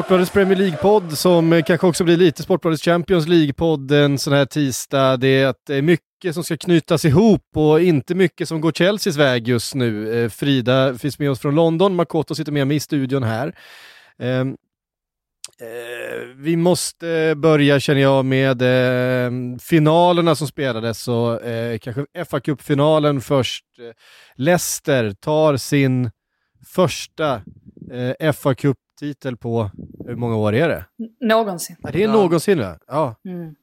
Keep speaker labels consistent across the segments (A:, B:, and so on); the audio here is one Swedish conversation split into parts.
A: Sportbladets Premier League-podd som eh, kanske också blir lite Sportbladets Champions League-podd en sån här tisdag. Det är att det är mycket som ska knytas ihop och inte mycket som går Chelseas väg just nu. Eh, Frida finns med oss från London, Makoto sitter med mig i studion här. Ehm, vi måste börja känner jag med ehm, finalerna som spelades och kanske fa Cup-finalen först. Leicester tar sin första FA-cup Cup-titel på, hur många år är det?
B: Någonsin.
A: Ja, det är någonsin va? Ja,
B: Mm.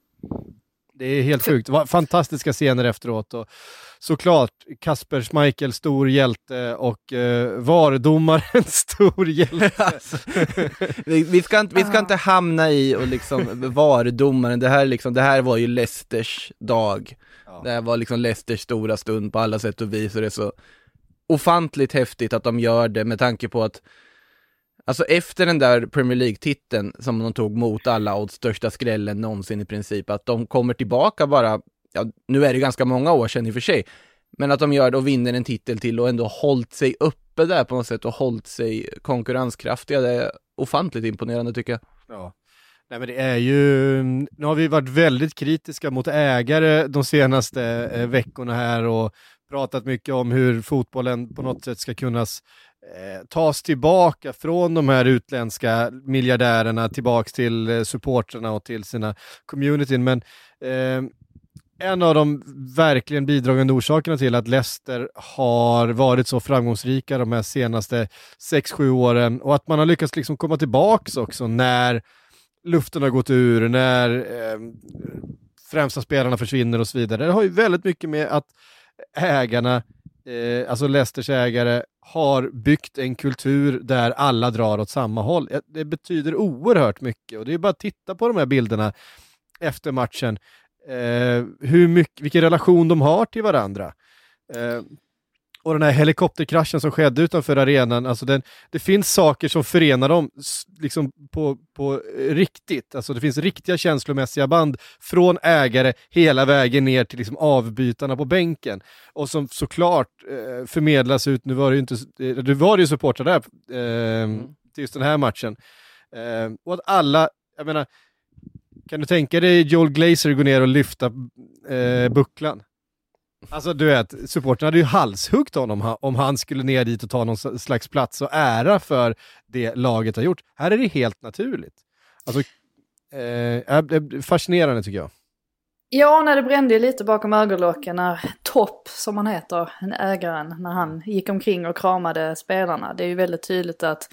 A: det är helt sjukt. Fantastiska scener efteråt och såklart Kasper Schmeichel stor hjälte och eh, VAR-domaren stor hjälte.
C: Vi, vi, ska inte, vi ska inte hamna i och liksom vara domaren, det här, liksom, det här var ju Leicesters dag.
A: Ja.
C: Det här var liksom Leicesters stora stund på alla sätt och vis och det är så ofantligt häftigt att de gör det med tanke på att Alltså efter den där Premier League-titeln som de tog mot alla odds, största skrällen någonsin i princip, att de kommer tillbaka bara, ja, nu är det ganska många år sedan i och för sig, men att de gör det och vinner en titel till och ändå hållit sig uppe där på något sätt och hållit sig konkurrenskraftiga, det är ofantligt imponerande tycker jag.
A: Ja. Nej men det är ju, nu har vi varit väldigt kritiska mot ägare de senaste eh, veckorna här och pratat mycket om hur fotbollen på något sätt ska kunna eh, tas tillbaka från de här utländska miljardärerna tillbaka till eh, supportrarna och till sina communityn. Men eh, en av de verkligen bidragande orsakerna till att Leicester har varit så framgångsrika de här senaste 6-7 åren och att man har lyckats liksom komma tillbaka också när luften har gått ur, när eh, främsta spelarna försvinner och så vidare. Det har ju väldigt mycket med att ägarna, eh, alltså Leicesters ägare, har byggt en kultur där alla drar åt samma håll. Det betyder oerhört mycket och det är bara att titta på de här bilderna efter matchen. Eh, hur mycket, vilken relation de har till varandra. Eh, och den här helikopterkraschen som skedde utanför arenan, alltså den, det finns saker som förenar dem liksom på, på riktigt. Alltså det finns riktiga känslomässiga band från ägare hela vägen ner till liksom avbytarna på bänken. Och som såklart eh, förmedlas ut, nu var det ju inte, eh, det var ju supportrar där eh, till just den här matchen. Eh, och att alla, jag menar, kan du tänka dig Joel Glazer gå ner och lyfta eh, bucklan? Alltså du vet, supporten hade ju halshuggt honom om han skulle ner dit och ta någon slags plats och ära för det laget har gjort. Här är det helt naturligt. Alltså, eh, eh, eh fascinerande tycker jag.
B: Ja, när det brände ju lite bakom ögonlocken när Topp, som han heter, ägaren, när han gick omkring och kramade spelarna. Det är ju väldigt tydligt att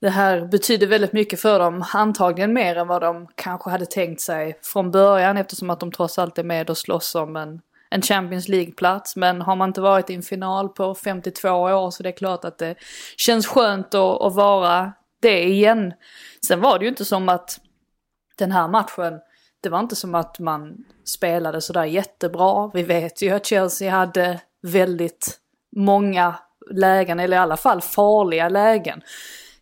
B: det här betyder väldigt mycket för dem, antagligen mer än vad de kanske hade tänkt sig från början eftersom att de trots allt är med och slåss om en, en Champions League-plats. Men har man inte varit i en final på 52 år så det är klart att det känns skönt att, att vara det igen. Sen var det ju inte som att den här matchen, det var inte som att man spelade sådär jättebra. Vi vet ju att Chelsea hade väldigt många lägen, eller i alla fall farliga lägen.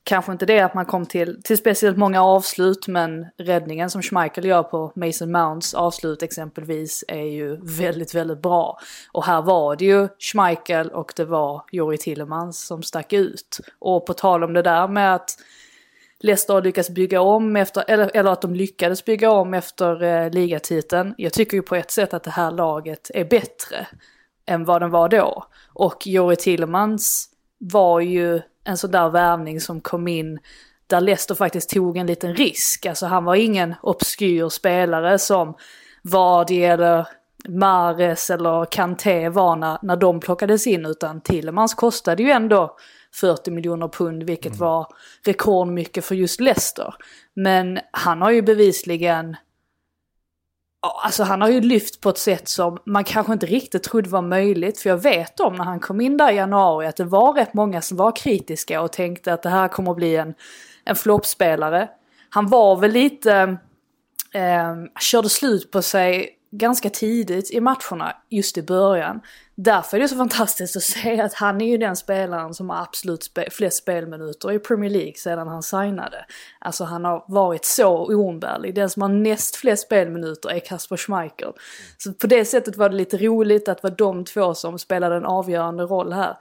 B: Kanske inte det att man kom till, till speciellt många avslut, men räddningen som Schmeichel gör på Mason Mounts avslut exempelvis är ju väldigt, väldigt bra. Och här var det ju Schmeichel och det var Jori Tillemans som stack ut. Och på tal om det där med att Leicester har lyckats bygga om efter, eller, eller att de lyckades bygga om efter eh, ligatiteln. Jag tycker ju på ett sätt att det här laget är bättre än vad den var då. Och Jori Tillemans var ju en sån där värvning som kom in där Leicester faktiskt tog en liten risk. Alltså han var ingen obskyr spelare som Vardy eller Mares eller Kanté var när, när de plockades in utan Tillemans kostade ju ändå 40 miljoner pund, vilket var rekordmycket för just Leicester. Men han har ju bevisligen Alltså han har ju lyft på ett sätt som man kanske inte riktigt trodde var möjligt. För jag vet om när han kom in där i januari att det var rätt många som var kritiska och tänkte att det här kommer att bli en, en floppspelare. Han var väl lite, eh, körde slut på sig ganska tidigt i matcherna just i början. Därför är det så fantastiskt att se att han är ju den spelaren som har absolut spe flest spelminuter i Premier League sedan han signade. Alltså han har varit så oumbärlig. Den som har näst flest spelminuter är Kasper Schmeichel. Så på det sättet var det lite roligt att det var de två som spelade en avgörande roll här.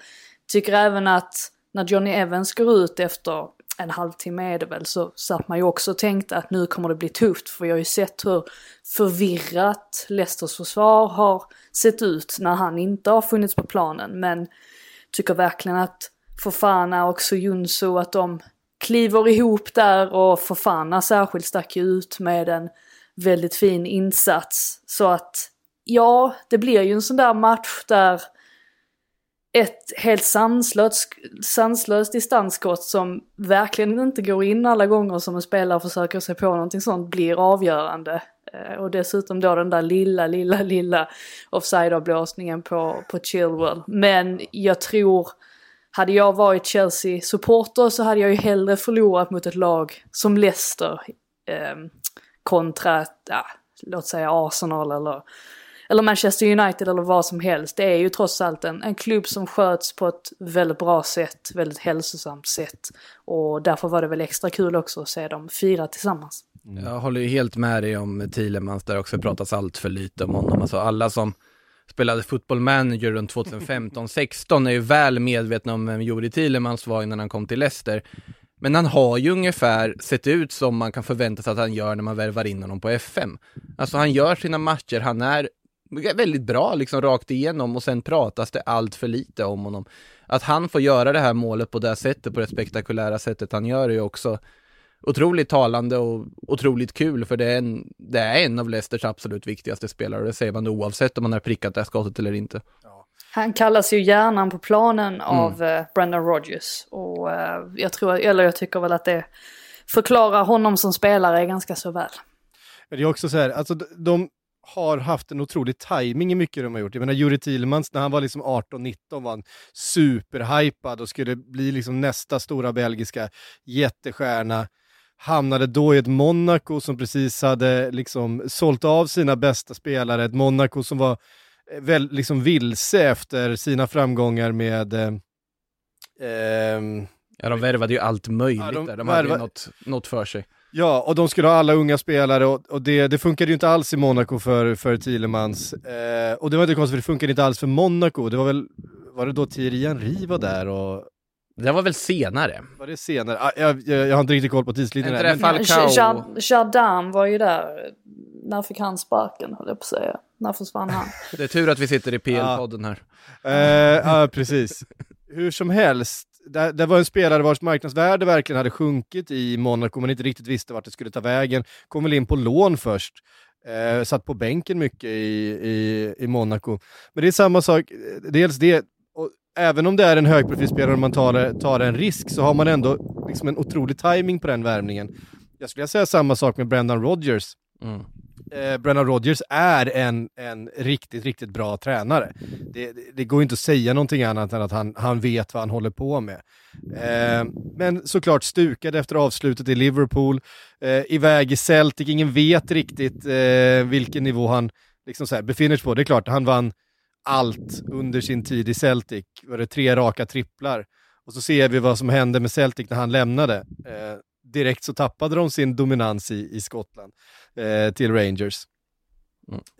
B: Tycker även att när Johnny Evans går ut efter en halvtimme är det väl, så satt man ju också och tänkte att nu kommer det bli tufft. För jag har ju sett hur förvirrat Leicesters försvar har sett ut när han inte har funnits på planen. Men tycker verkligen att Fofana och Sojunso att de kliver ihop där och Fofana särskilt stack ju ut med en väldigt fin insats. Så att ja, det blir ju en sån där match där ett helt sanslöst, sanslöst distansskott som verkligen inte går in alla gånger som en spelare försöker sig på någonting sånt blir avgörande. Eh, och dessutom då den där lilla, lilla, lilla offside-avblåsningen på, på Chilwell. Men jag tror, hade jag varit Chelsea-supporter så hade jag ju hellre förlorat mot ett lag som Leicester eh, kontra, ja, låt säga Arsenal eller eller Manchester United eller vad som helst. Det är ju trots allt en, en klubb som sköts på ett väldigt bra sätt, väldigt hälsosamt sätt. Och därför var det väl extra kul också att se dem fira tillsammans. Mm.
C: Jag håller ju helt med dig om Thielemans, där också pratas allt för lite om honom. Alltså alla som spelade football manager runt 2015-16 är ju väl medvetna om vem Juri Thielemans var innan han kom till Leicester. Men han har ju ungefär sett ut som man kan förvänta sig att han gör när man värvar in honom på FM. Alltså han gör sina matcher, han är väldigt bra liksom rakt igenom och sen pratas det allt för lite om honom. Att han får göra det här målet på det här sättet, på det spektakulära sättet han gör är ju också otroligt talande och otroligt kul för det är en, det är en av Leicesters absolut viktigaste spelare och det säger man oavsett om man har prickat det här skottet eller inte.
B: Han kallas ju hjärnan på planen av eh, Brendan Rodgers. Och eh, jag tror, eller jag tycker väl att det förklarar honom som spelare ganska så väl.
A: Det är också så här, alltså de har haft en otrolig timing i mycket de har gjort. Jag menar Juri Tilmans, när han var liksom 18-19 var han superhypad och skulle bli liksom nästa stora belgiska jättestjärna. Hamnade då i ett Monaco som precis hade liksom sålt av sina bästa spelare, ett Monaco som var eh, väl liksom vilse efter sina framgångar med eh, ehm,
C: Ja, de värvade ju allt möjligt
A: Ja, de
C: där, de hade ju
A: värva-
C: något, något för sig.
A: Ja, och de skulle ha alla unga spelare och, och det, det funkade ju inte alls i Monaco för, för Thielemans. Eh, och det var inte konstigt för det funkade inte alls för Monaco. Det var väl, var det då Thierry Henry var där och
C: Det var väl senare?
A: var det senare? Ah, jag, jag, jag har inte riktigt koll på tidslinjen.
C: Inte det Falcao.
B: Jardin var ju där. När fick han sparken, höll jag på att säga. När försvann han?
C: Det är tur att vi sitter i PL-podden här.
A: Eh, Ja, precis. Hur som helst, det, det var en spelare vars marknadsvärde verkligen hade sjunkit i Monaco, man inte riktigt visste vart det skulle ta vägen. Kom väl in på lån först. Eh, satt på bänken mycket i, i, i Monaco. Men det är samma sak, dels det, och även om det är en högprofilspelare och man tar, tar en risk så har man ändå liksom en otrolig timing på den värvningen. Jag skulle säga samma sak med Brendan Rodgers
C: Mm
A: eh, Brennan Rodgers är en, en riktigt, riktigt bra tränare. Det, det, det går inte att säga någonting annat än att han, han vet vad han håller på med. Eh, men såklart stukad efter avslutet i Liverpool, eh, iväg i Celtic, ingen vet riktigt eh, vilken nivå han liksom så här, befinner sig på. Det är klart, han vann allt under sin tid i Celtic, var det tre raka tripplar. Och så ser vi vad som hände med Celtic när han lämnade. Eh, direkt så tappade de sin dominans i, i Skottland eh, till Rangers.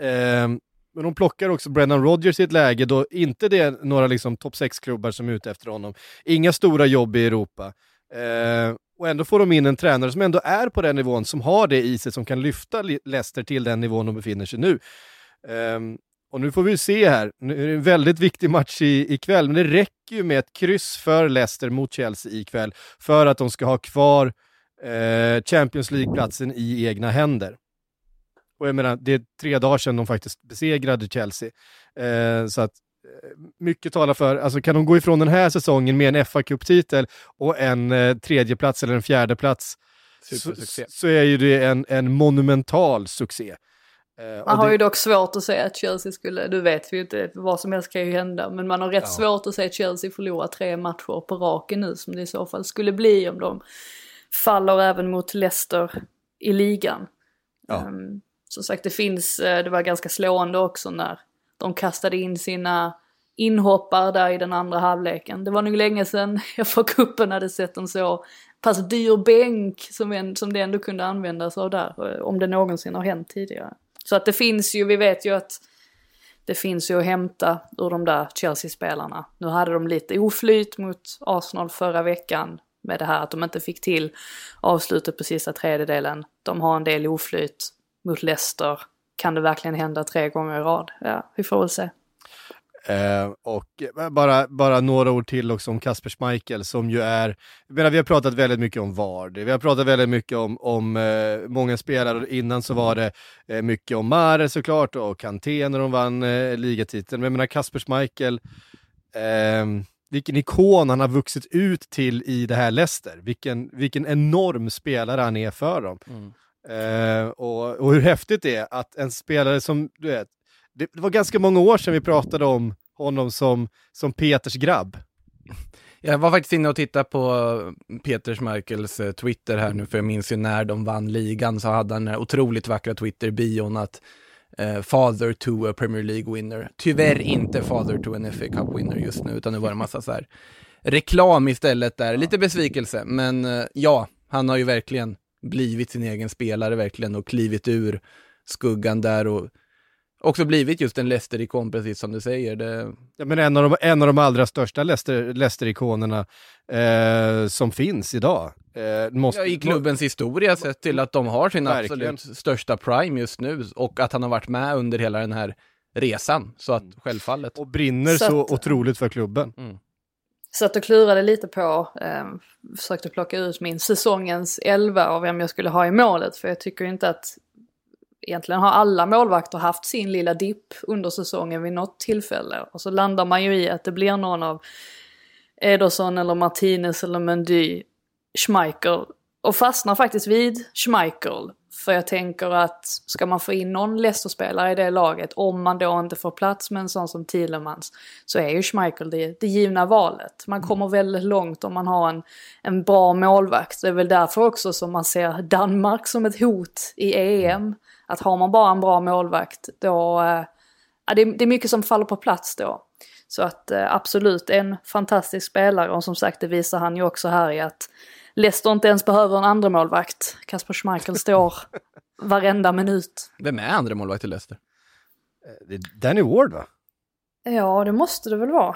A: Eh, men de plockar också Brendan Rodgers i ett läge då inte det är några liksom topp 6-klubbar som är ute efter honom. Inga stora jobb i Europa. Eh, och ändå får de in en tränare som ändå är på den nivån, som har det i sig, som kan lyfta Le- Leicester till den nivån de befinner sig nu. Ehm, och nu får vi se här, nu är det en väldigt viktig match i, ikväll, men det räcker ju med ett kryss för Leicester mot Chelsea ikväll för att de ska ha kvar eh, Champions League-platsen i egna händer. Och jag menar, det är tre dagar sedan de faktiskt besegrade Chelsea. Eh, så att mycket talar för, alltså kan de gå ifrån den här säsongen med en fa Cup-titel och en eh, tredjeplats eller en fjärdeplats så, så är ju det en, en monumental succé. Eh,
B: Man har
A: det-
B: ju dock svårt att säga att Chelsea skulle, nu vet vi ju inte, vad som helst kan ju hända, men man har rätt
A: Ja.
B: svårt att säga att Chelsea förlorar tre matcher på raken nu som det i så fall skulle bli om de faller även mot Leicester i ligan.
A: Ja.
B: Um, som sagt, det finns, eh, det var ganska slående också när de kastade in sina inhoppar där i den andra halvleken. Det var nog länge sedan jag för kuppen hade sett en så pass dyr bänk som, en, som det ändå kunde användas av där, eh, om det någonsin har hänt tidigare. Så att det finns ju, vi vet ju att det finns ju att hämta ur de där Chelsea-spelarna. Nu hade de lite oflyt mot Arsenal förra veckan med det här att de inte fick till avslutet på sista tredjedelen. De har en del oflyt mot Leicester. Kan det verkligen hända tre gånger i rad? Ja, vi får väl se.
A: Eh, och eh, bara, bara några ord till också om Kasper Schmeichel som ju är, jag menar, vi har pratat väldigt mycket om VAR, vi har pratat väldigt mycket om, om eh, många spelare, innan så var det eh, mycket om Mare såklart och Kanté när de vann eh, ligatiteln, men jag menar Kasper Schmeichel, eh, vilken ikon han har vuxit ut till i det här Leicester, vilken, vilken enorm spelare han är för dem. Eh, och, och hur häftigt det är att en spelare som, du vet, det, det var ganska många år sedan vi pratade om honom som, som Peters grabb.
C: Jag var faktiskt inne och tittade på Peter Schmeichels eh, Twitter här nu, för jag minns ju när de vann ligan så hade han den här otroligt vackra Twitter-bion att eh, father to a Premier League winner. Tyvärr inte father to an FA Cup winner just nu, utan nu var det massa så här reklam istället där. Lite besvikelse, men eh, ja, han har ju verkligen blivit sin egen spelare verkligen och klivit ur skuggan där och också blivit just en Leicester-ikon, precis som du säger. Det,
A: Ja, men en, av de, en av de allra största Leicester- Leicester-ikonerna eh, som finns idag. Eh, måste,
C: Ja, i klubbens historia sett till att de har sin
A: Verkligen.
C: absolut största prime just nu och att han har varit med under hela den här resan. Så att självfallet.
A: Och brinner
B: Så
A: så,
B: att-
A: otroligt för klubben.
B: Satt och klurade lite på, eh, försökte plocka ut min säsongens 11 och vem jag skulle ha i målet. För jag tycker inte att egentligen har alla målvakter haft sin lilla dipp under säsongen vid något tillfälle. Och så landar man ju i att det blir någon av Ederson eller Martinez eller Mendy, Schmeichel. Och fastnar faktiskt vid Schmeichel. För jag tänker att ska man få in någon Leicester-spelare i det laget, om man då inte får plats med en sån som Thielemans, så är ju Schmeichel det, det givna valet. Man kommer väldigt långt om man har en, en bra målvakt. Det är väl därför också som man ser Danmark som ett hot i EM. Att har man bara en bra målvakt, då... Eh, ja, det, är, det är mycket som faller på plats då. Så att eh, absolut en fantastisk spelare och som sagt det visar han ju också här i att Leicester inte ens behöver en andra målvakt. Kasper Schmeichel står varenda minut.
C: Vem är andra målvakt i Leicester?
A: Är Danny Ward va?
B: Ja, det måste det väl vara.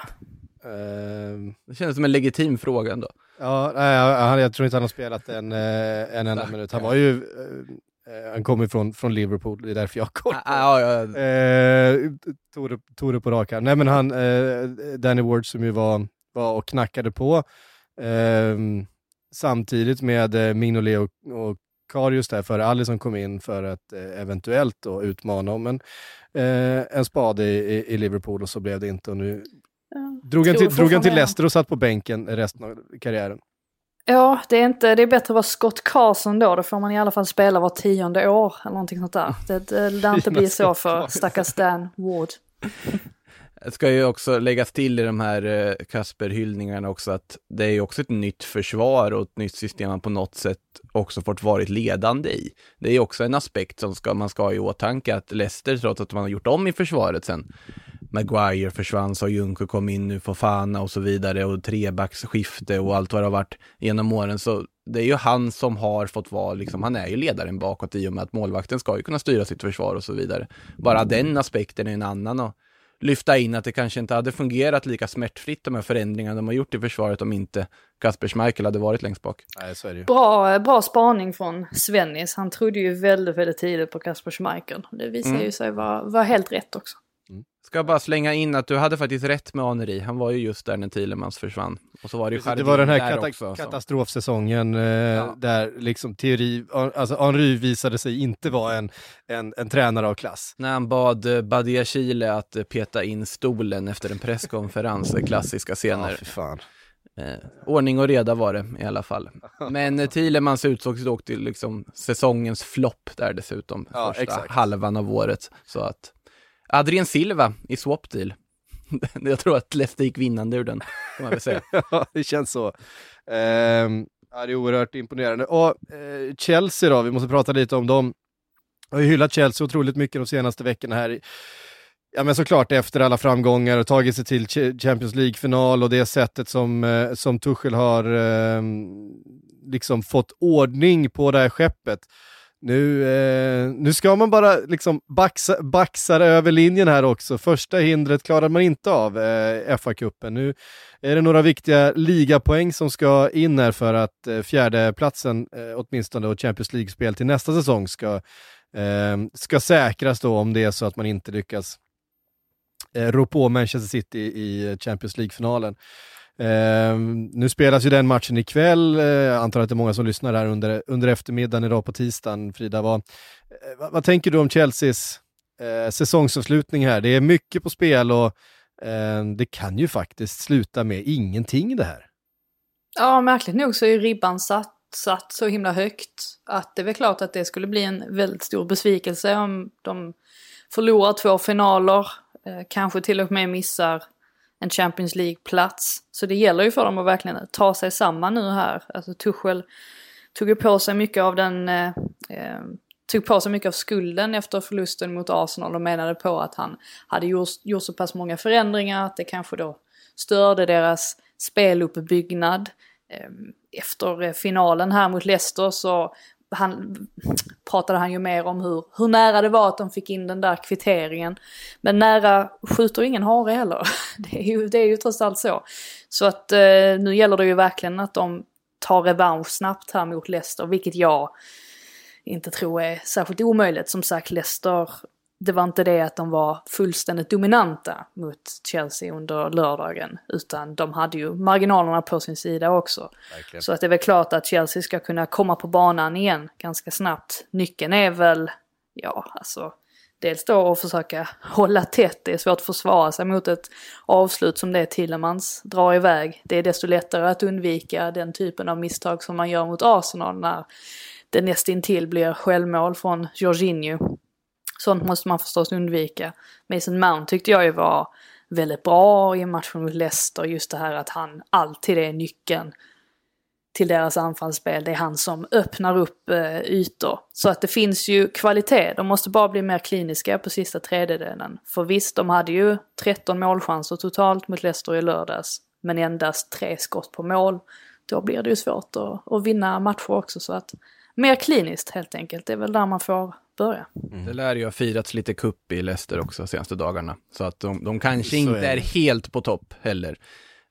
A: Eh,
C: Det känns som en legitim fråga ändå.
A: ja, nej, han, jag tror inte han har spelat en, eh, en enda minut. Han var ju, eh, eh, han kommer från, från Liverpool, det är därför jag har koll på
C: Ja, ja, ja.
A: Eh, tog, det, tog det på rak arm. Nej men han, eh, Danny Ward som ju var, var och knackade på eh, samtidigt med eh, Mignolet och, och Karius där före Alisson kom in för att eh, eventuellt då utmana om en, eh, en spade i, i, i Liverpool och så blev det inte och nu
B: Ja,
A: drog han, till, drog han till Leicester och satt på bänken resten av karriären.
B: Ja, det är, inte, det är bättre att vara Scott Carson då. Då får man i alla fall spela var tionde år eller någonting sånt där. Det, det lär inte bli så för stackars Dan Ward.
C: Det ska ju också läggas till i de här eh, Kasper-hyllningarna också att det är ju också ett nytt försvar och ett nytt system man på något sätt också fått varit ledande i. Det är ju också en aspekt som ska, man ska ha i åtanke att Leicester, trots att man har gjort om i försvaret sen, Maguire försvann, så Juncker kom in nu, Fofana och så vidare och trebacksskifte och allt vad det har varit genom åren. Så det är ju han som har fått vara, liksom, han är ju ledaren bakåt i och med att målvakten ska ju kunna styra sitt försvar och så vidare. Bara den aspekten är en annan och lyfta in att det kanske inte hade fungerat lika smärtfritt de här förändringarna de har gjort i försvaret om inte Kasper Schmeichel hade varit längst bak.
A: Nej, så är det ju.
B: Bra, bra spaning från Svennis. Han trodde ju väldigt, väldigt tidigt på Kasper Schmeichel. Det visar ju sig vara, vara helt rätt också.
C: Ska bara slänga in att du hade faktiskt rätt med Henri. Han var ju just där när Thielemans försvann. Och så var det ju
A: Det var den här kata
C: också,
A: katastrofsäsongen eh, där liksom teori, alltså Henry visade sig inte vara en, en, en tränare av klass.
C: När han bad eh, Badia Chile att eh, peta in stolen efter en presskonferens, eh, klassiska scener.
A: fy fan.
C: Eh, ordning och reda var det i alla fall. Men eh, Thielemans utsågs dock till liksom säsongens flopp där dessutom,
A: Ja,
C: första
A: exakt.
C: halvan av året. Så att Adrien Silva i swap deal. Jag tror att Leicester gick vinnande ur den, kan man väl säga.
A: Ja, det känns så. Um... ja, det är oerhört imponerande. Och eh, Chelsea då, vi måste prata lite om dem. Jag har ju hyllat Chelsea otroligt mycket de senaste veckorna här. Ja men såklart efter alla framgångar och tagit sig till Champions League-final och det sättet som, eh, som Tuchel har eh, liksom fått ordning på det här skeppet. Nu, eh, nu ska man bara liksom baxa, baxa över linjen här också. Första hindret klarar man inte av, eh, FA-cupen. Nu är det några viktiga ligapoäng som ska in här för att eh, fjärdeplatsen eh, åtminstone och Champions League-spel till nästa säsong ska, eh, ska säkras då om det är så att man inte lyckas eh, rå på Manchester City i Champions League-finalen. Eh, nu spelas ju den matchen ikväll, eh, jag antar att det är många som lyssnar här under, under eftermiddagen idag på tisdagen. Frida, vad, eh, vad, vad tänker du om Chelseas eh, säsongsavslutning här? Det är mycket på spel och eh, det kan ju faktiskt sluta med ingenting det här.
B: Ja, märkligt nog så är ju ribban satt, satt så himla högt att det är väl klart att det skulle bli en väldigt stor besvikelse om de förlorar två finaler, eh, kanske till och med missar en Champions League-plats. Så det gäller ju för dem att verkligen ta sig samman nu här. Alltså Tuchel tog ju på sig mycket av den, eh, eh, tog på sig mycket av skulden efter förlusten mot Arsenal och menade på att han hade gjort, gjort så pass många förändringar att det kanske då störde deras speluppbyggnad. Ehm, efter eh, finalen här mot Leicester så han, pratade han ju mer om hur, hur nära det var att de fick in den där kvitteringen. Men nära skjuter ingen hare heller. Det är ju, det är ju trots allt så. Så att eh, nu gäller det ju verkligen att de tar revansch snabbt här mot Leicester, vilket jag inte tror är särskilt omöjligt. Som sagt, Leicester, det var inte det att de var fullständigt dominanta mot Chelsea under lördagen, utan de hade ju marginalerna på sin sida också. Så att det är väl klart att Chelsea ska kunna komma på banan igen ganska snabbt. Nyckeln är väl, ja alltså, dels då att försöka hålla tätt. Det är svårt att försvara sig mot ett avslut som det Tillemans drar iväg. Det är desto lättare att undvika den typen av misstag som man gör mot Arsenal när det nästintill blir självmål från Jorginho. Sånt måste man förstås undvika. Mason Mount tyckte jag ju var väldigt bra i matchen mot Leicester. Just det här att han alltid är nyckeln till deras anfallsspel. Det är han som öppnar upp eh, ytor. Så att det finns ju kvalitet. De måste bara bli mer kliniska på sista tredjedelen. För visst, de hade ju 13 målchanser totalt mot Leicester i lördags. Men endast tre skott på mål. Då blir det ju svårt att, att vinna matcher också. Så att mer kliniskt helt enkelt. Det är väl där man får börja.
C: Det lär ju ha firats lite kupp i Leicester också de senaste dagarna. Så att de, de kanske
A: Så
C: inte
A: är
C: är helt på topp heller.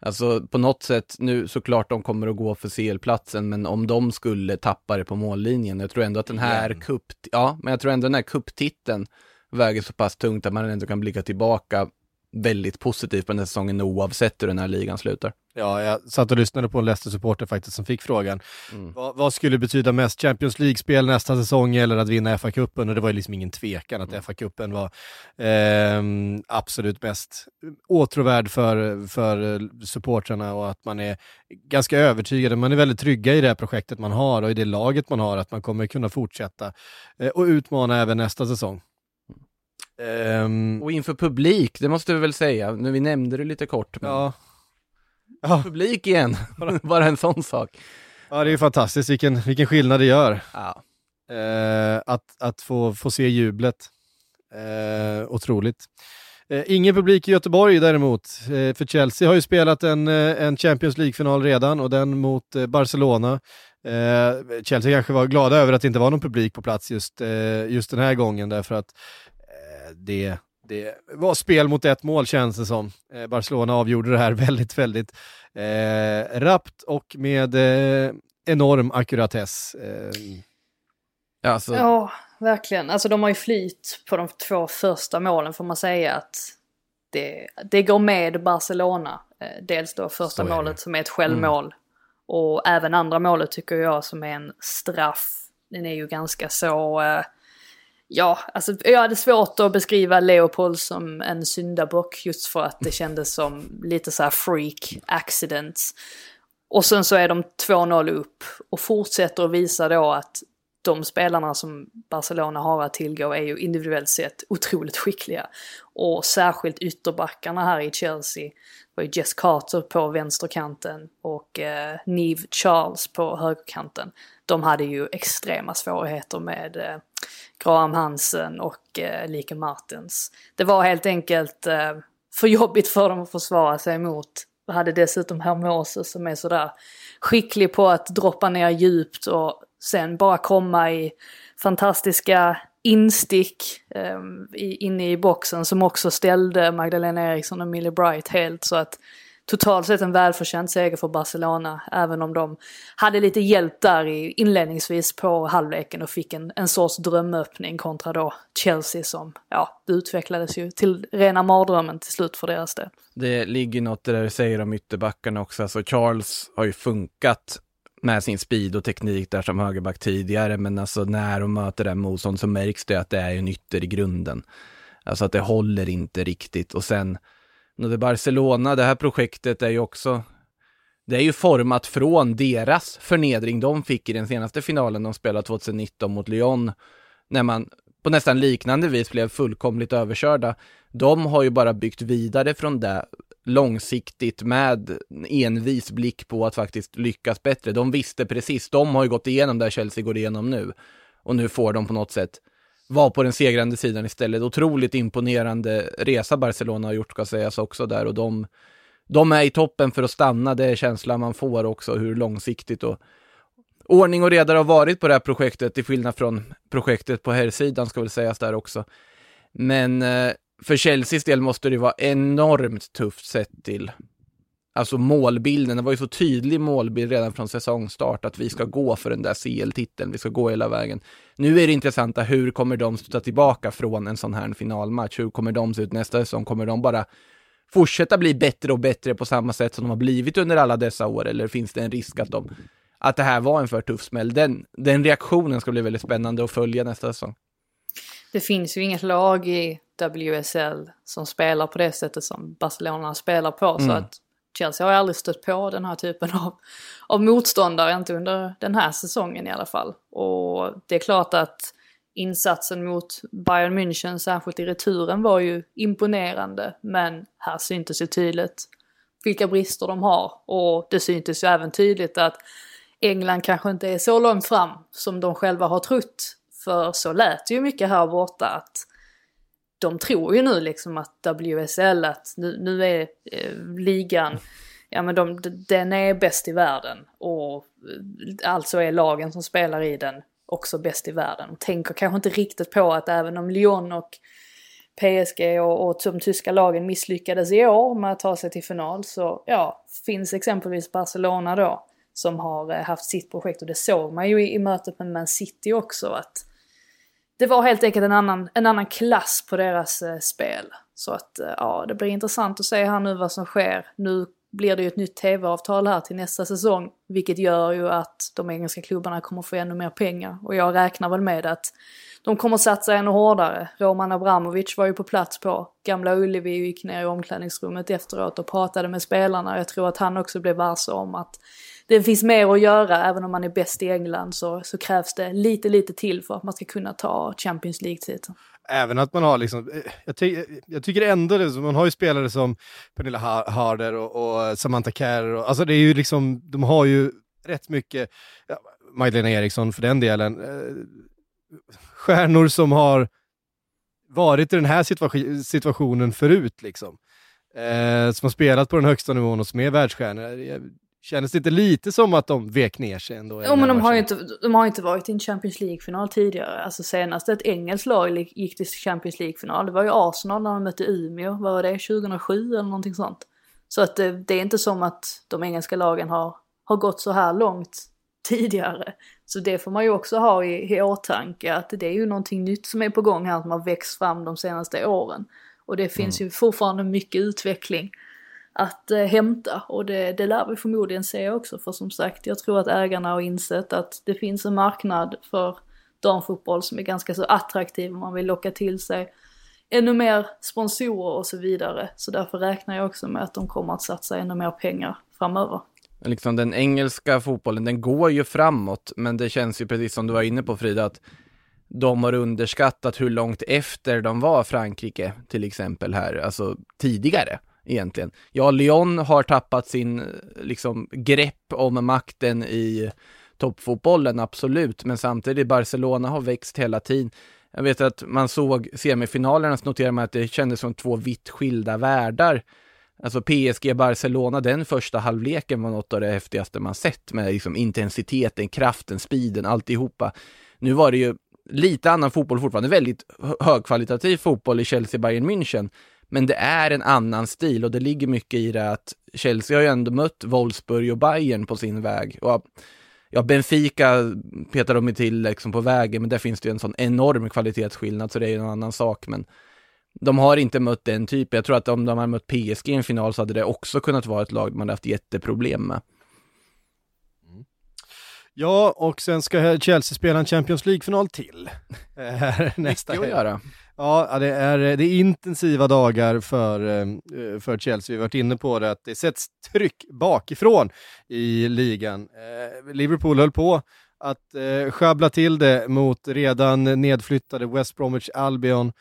C: Alltså på något sätt, nu såklart de kommer att gå för CL-platsen, men om de skulle tappa det på mållinjen, jag tror ändå att den här kupp, ja, men jag tror ändå den här kupptiteln väger så pass tungt att man ändå kan blicka tillbaka väldigt positivt på den här säsongen oavsett hur den här ligan slutar.
A: Ja, jag satt och lyssnade på en Leicester-supporter faktiskt som fick frågan.
C: Mm.
A: Vad, vad skulle betyda mest, Champions League-spel nästa säsong eller att vinna FA-cupen? Och det var ju liksom ingen tvekan att FA-cupen var ehm, absolut mest åtråvärd för, för supportrarna och att man är ganska övertygade, man är väldigt trygga i det här projektet man har och i det laget man har, att man kommer kunna fortsätta eh, och utmana även nästa säsong. Ehm,
C: Och inför publik, det måste vi väl säga, nu vi nämnde det lite kort, men
A: ja. Ja,
C: publik igen, bara en sån sak.
A: ja, det är fantastiskt vilken, vilken skillnad det gör.
C: Ja.
A: Eh, att att få, få se jublet. Eh, otroligt. Eh, ingen publik i Göteborg däremot, eh, för Chelsea har ju spelat en, eh, en Champions League-final redan och den mot eh, Barcelona. Eh, Chelsea kanske var glada över att det inte var någon publik på plats just, just den här gången därför att det, det var spel mot ett mål känns det som. Eh, Barcelona avgjorde det här väldigt, väldigt eh, rappt och med eh, enorm ackuratess. Eh,
C: Ja, så,
B: Ja, verkligen. Alltså de har ju flyt på de två första målen får man säga att det, det går med Barcelona. Eh, dels då första målet som är ett självmål. Och även andra målet tycker jag som är en straff. Den är ju ganska så... Eh, ja, alltså jag hade svårt att beskriva Leopold som en syndabock just för att det kändes som lite så här freak accidents. Och sen så är de 2-0 upp och fortsätter att visa då att de spelarna som Barcelona har att tillgå är ju individuellt sett otroligt skickliga. Och särskilt ytterbackarna här i Chelsea var ju Jess Carter på vänsterkanten och eh, Neve Charles på högerkanten. De hade ju extrema svårigheter med eh, Graham Hansen och eh, Like Martens. Det var helt enkelt eh, för jobbigt för dem att försvara sig emot. Och hade dessutom Hermoso som är sådär skicklig på att droppa ner djupt och sen bara komma i fantastiska instick eh, inne i boxen som också ställde Magdalena Eriksson och Millie Bright helt så att totalt sett en välförtjänt seger för Barcelona även om de hade lite hjälp där i, inledningsvis på halvleken och fick en, en sorts drömöppning kontra då Chelsea som, ja, det utvecklades ju till rena mardrömmen till slut för deras del.
C: Det ligger något där du säger om ytterbackarna också. Alltså Charles har ju funkat med sin speed och teknik där som högerback tidigare, men alltså när de möter det motstånd så märks det att det är en ytter i grunden. Alltså att det håller inte riktigt och sen när det Barcelona, det här projektet är ju också det är ju format från deras förnedring de fick i den senaste finalen de spelade 2019 mot Lyon. När man på nästan liknande vis blev fullkomligt överkörda. De har ju bara byggt vidare från det långsiktigt med envis blick på att faktiskt lyckas bättre. De visste precis, de har ju gått igenom det Chelsea går igenom nu. Och nu får de på något sätt vara på den segrande sidan istället. Otroligt imponerande resa Barcelona har gjort ska sägas också där och de, de är i toppen för att stanna, det är känslan man får också hur långsiktigt och ordning och reda har varit på det här projektet till skillnad från projektet på herrsidan ska väl sägas där också. Men eh, för Chelseas del måste det vara enormt tufft sett till Alltså målbilden, det var ju så tydlig målbild redan från säsongstart att vi ska gå för den där CL-titeln, vi ska gå hela vägen. Nu är det intressanta, hur kommer de studsa tillbaka från en sån här finalmatch? Hur kommer de se ut nästa säsong? Kommer de bara fortsätta bli bättre och bättre på samma sätt som de har blivit under alla dessa år? Eller finns det en risk att, de, att det här var en för tuff smäll? Den, den reaktionen ska bli väldigt spännande att följa nästa säsong.
B: Det finns ju inget lag i WSL som spelar på det sättet som Barcelona spelar på. Så att Chelsea har aldrig stött på den här typen av, av motståndare, inte under den här säsongen i alla fall. Och det är klart att insatsen mot Bayern München, särskilt i returen, var ju imponerande. Men här syntes ju tydligt vilka brister de har. Och det syntes ju även tydligt att England kanske inte är så långt fram som de själva har trott. För så lät det ju mycket här borta att de tror ju nu liksom att WSL, att nu, nu är eh, ligan, ja men de, den är bäst i världen. Och eh, alltså är lagen som spelar i den också bäst i världen. Och tänker kanske inte riktigt på att även om Lyon och PSG och, och de tyska lagen misslyckades i år med att ta sig till final så ja, finns exempelvis Barcelona då som har eh, haft sitt projekt och det såg man ju i, i mötet med Man City också att det var helt enkelt en annan, en annan klass på deras eh, spel. Så att eh, ja, det blir intressant att se här nu vad som sker. Nu blir det ju ett nytt tv-avtal här till nästa säsong. Vilket gör ju att de engelska klubbarna kommer få ännu mer pengar. Och jag räknar väl med att de kommer satsa ännu hårdare. Roman Abramovic var ju på plats på Gamla Ullevi och gick ner i omklädningsrummet efteråt och pratade med spelarna. Jag tror att han också blev varse om att det finns mer att göra, även om man är bäst i England så, så krävs det lite, lite till för att man ska kunna ta Champions League-titeln.
A: Även att man har liksom, eh, jag, ty jag tycker ändå det, man har ju spelare som Pernilla Harder och, och Samantha Kerr, och, alltså det är ju liksom, de har ju rätt mycket, ja, Magdalena Eriksson för den delen, eh, stjärnor som har varit i den här situa- situationen förut liksom. Eh, som har spelat på den högsta nivån och som är världsstjärnor. Kändes det inte lite som att de vek ner sig ändå?
B: Jo men de har, ju inte, de har inte varit i en Champions League-final tidigare. Alltså senast ett engelskt lag gick till Champions League-final, det var ju Arsenal när de mötte Umeå, vad var det, 2007 eller någonting sånt. Så att det, det är inte som att de engelska lagen har, har gått så här långt tidigare. Så det får man ju också ha i, i åtanke, att det är ju någonting nytt som är på gång här som har växt fram de senaste åren. Och det finns ju fortfarande mycket utveckling att eh, hämta och det, det lär vi förmodligen se också för som sagt jag tror att ägarna har insett att det finns en marknad för damfotboll som är ganska så attraktiv om man vill locka till sig ännu mer sponsorer och så vidare. Så därför räknar jag också med att de kommer att satsa ännu mer pengar framöver.
C: Liksom den engelska fotbollen, den går ju framåt, men det känns ju precis som du var inne på Frida, att de har underskattat hur långt efter de var Frankrike, till exempel här, alltså tidigare egentligen. Ja, Lyon har tappat sin liksom grepp om makten i toppfotbollen, absolut, men samtidigt Barcelona har växt hela tiden. Jag vet att man såg semifinalerna så noterade man att det kändes som två vitt skilda världar. Alltså PSG Barcelona, den första halvleken var något av det häftigaste man sett med liksom intensiteten, kraften, speeden, alltihopa. Nu var det ju lite annan fotboll fortfarande, väldigt högkvalitativ fotboll i Chelsea Bayern München. Men det är en annan stil och det ligger mycket i det att Chelsea har ju ändå mött Wolfsburg och Bayern på sin väg. Och ja, Benfica petar de ju till liksom på vägen, men där finns det ju en sån enorm kvalitetsskillnad, så det är ju en annan sak. Men de har inte mött den typen. Jag tror att om de hade mött PSG i en final så hade det också kunnat vara ett lag man hade haft jätteproblem med.
A: Ja, och sen ska Chelsea spela en Champions League-final till. Eh, nästa
C: Mycket att göra.
A: Ja, det är, det är intensiva dagar för, eh, för Chelsea. Vi har varit inne på det, att det sätts tryck bakifrån i ligan. Eh, Liverpool höll på att eh, sjabbla till det mot redan nedflyttade West Bromwich Albion.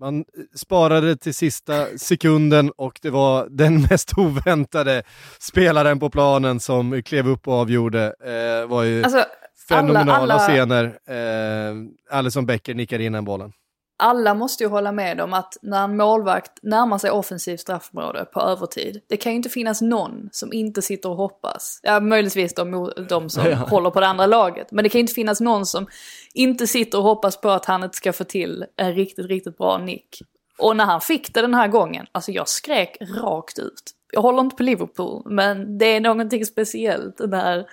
A: Man sparade till sista sekunden och det var den mest oväntade spelaren på planen som klev upp och avgjorde. Det var ju alltså, fenomenala alla, alla... scener. Eh, Alison Becker nickar in den bollen
B: alla måste ju hålla med om att när en målvakt närmar sig offensivt straffområde på övertid, det kan ju inte finnas någon som inte sitter och hoppas. Ja, möjligtvis de, de som ja. håller på det andra laget. Men det kan ju inte finnas någon som inte sitter och hoppas på att han inte ska få till en riktigt, riktigt bra nick. Och när han fick det den här gången, alltså jag skrek rakt ut. Jag håller inte på Liverpool, men det är någonting speciellt när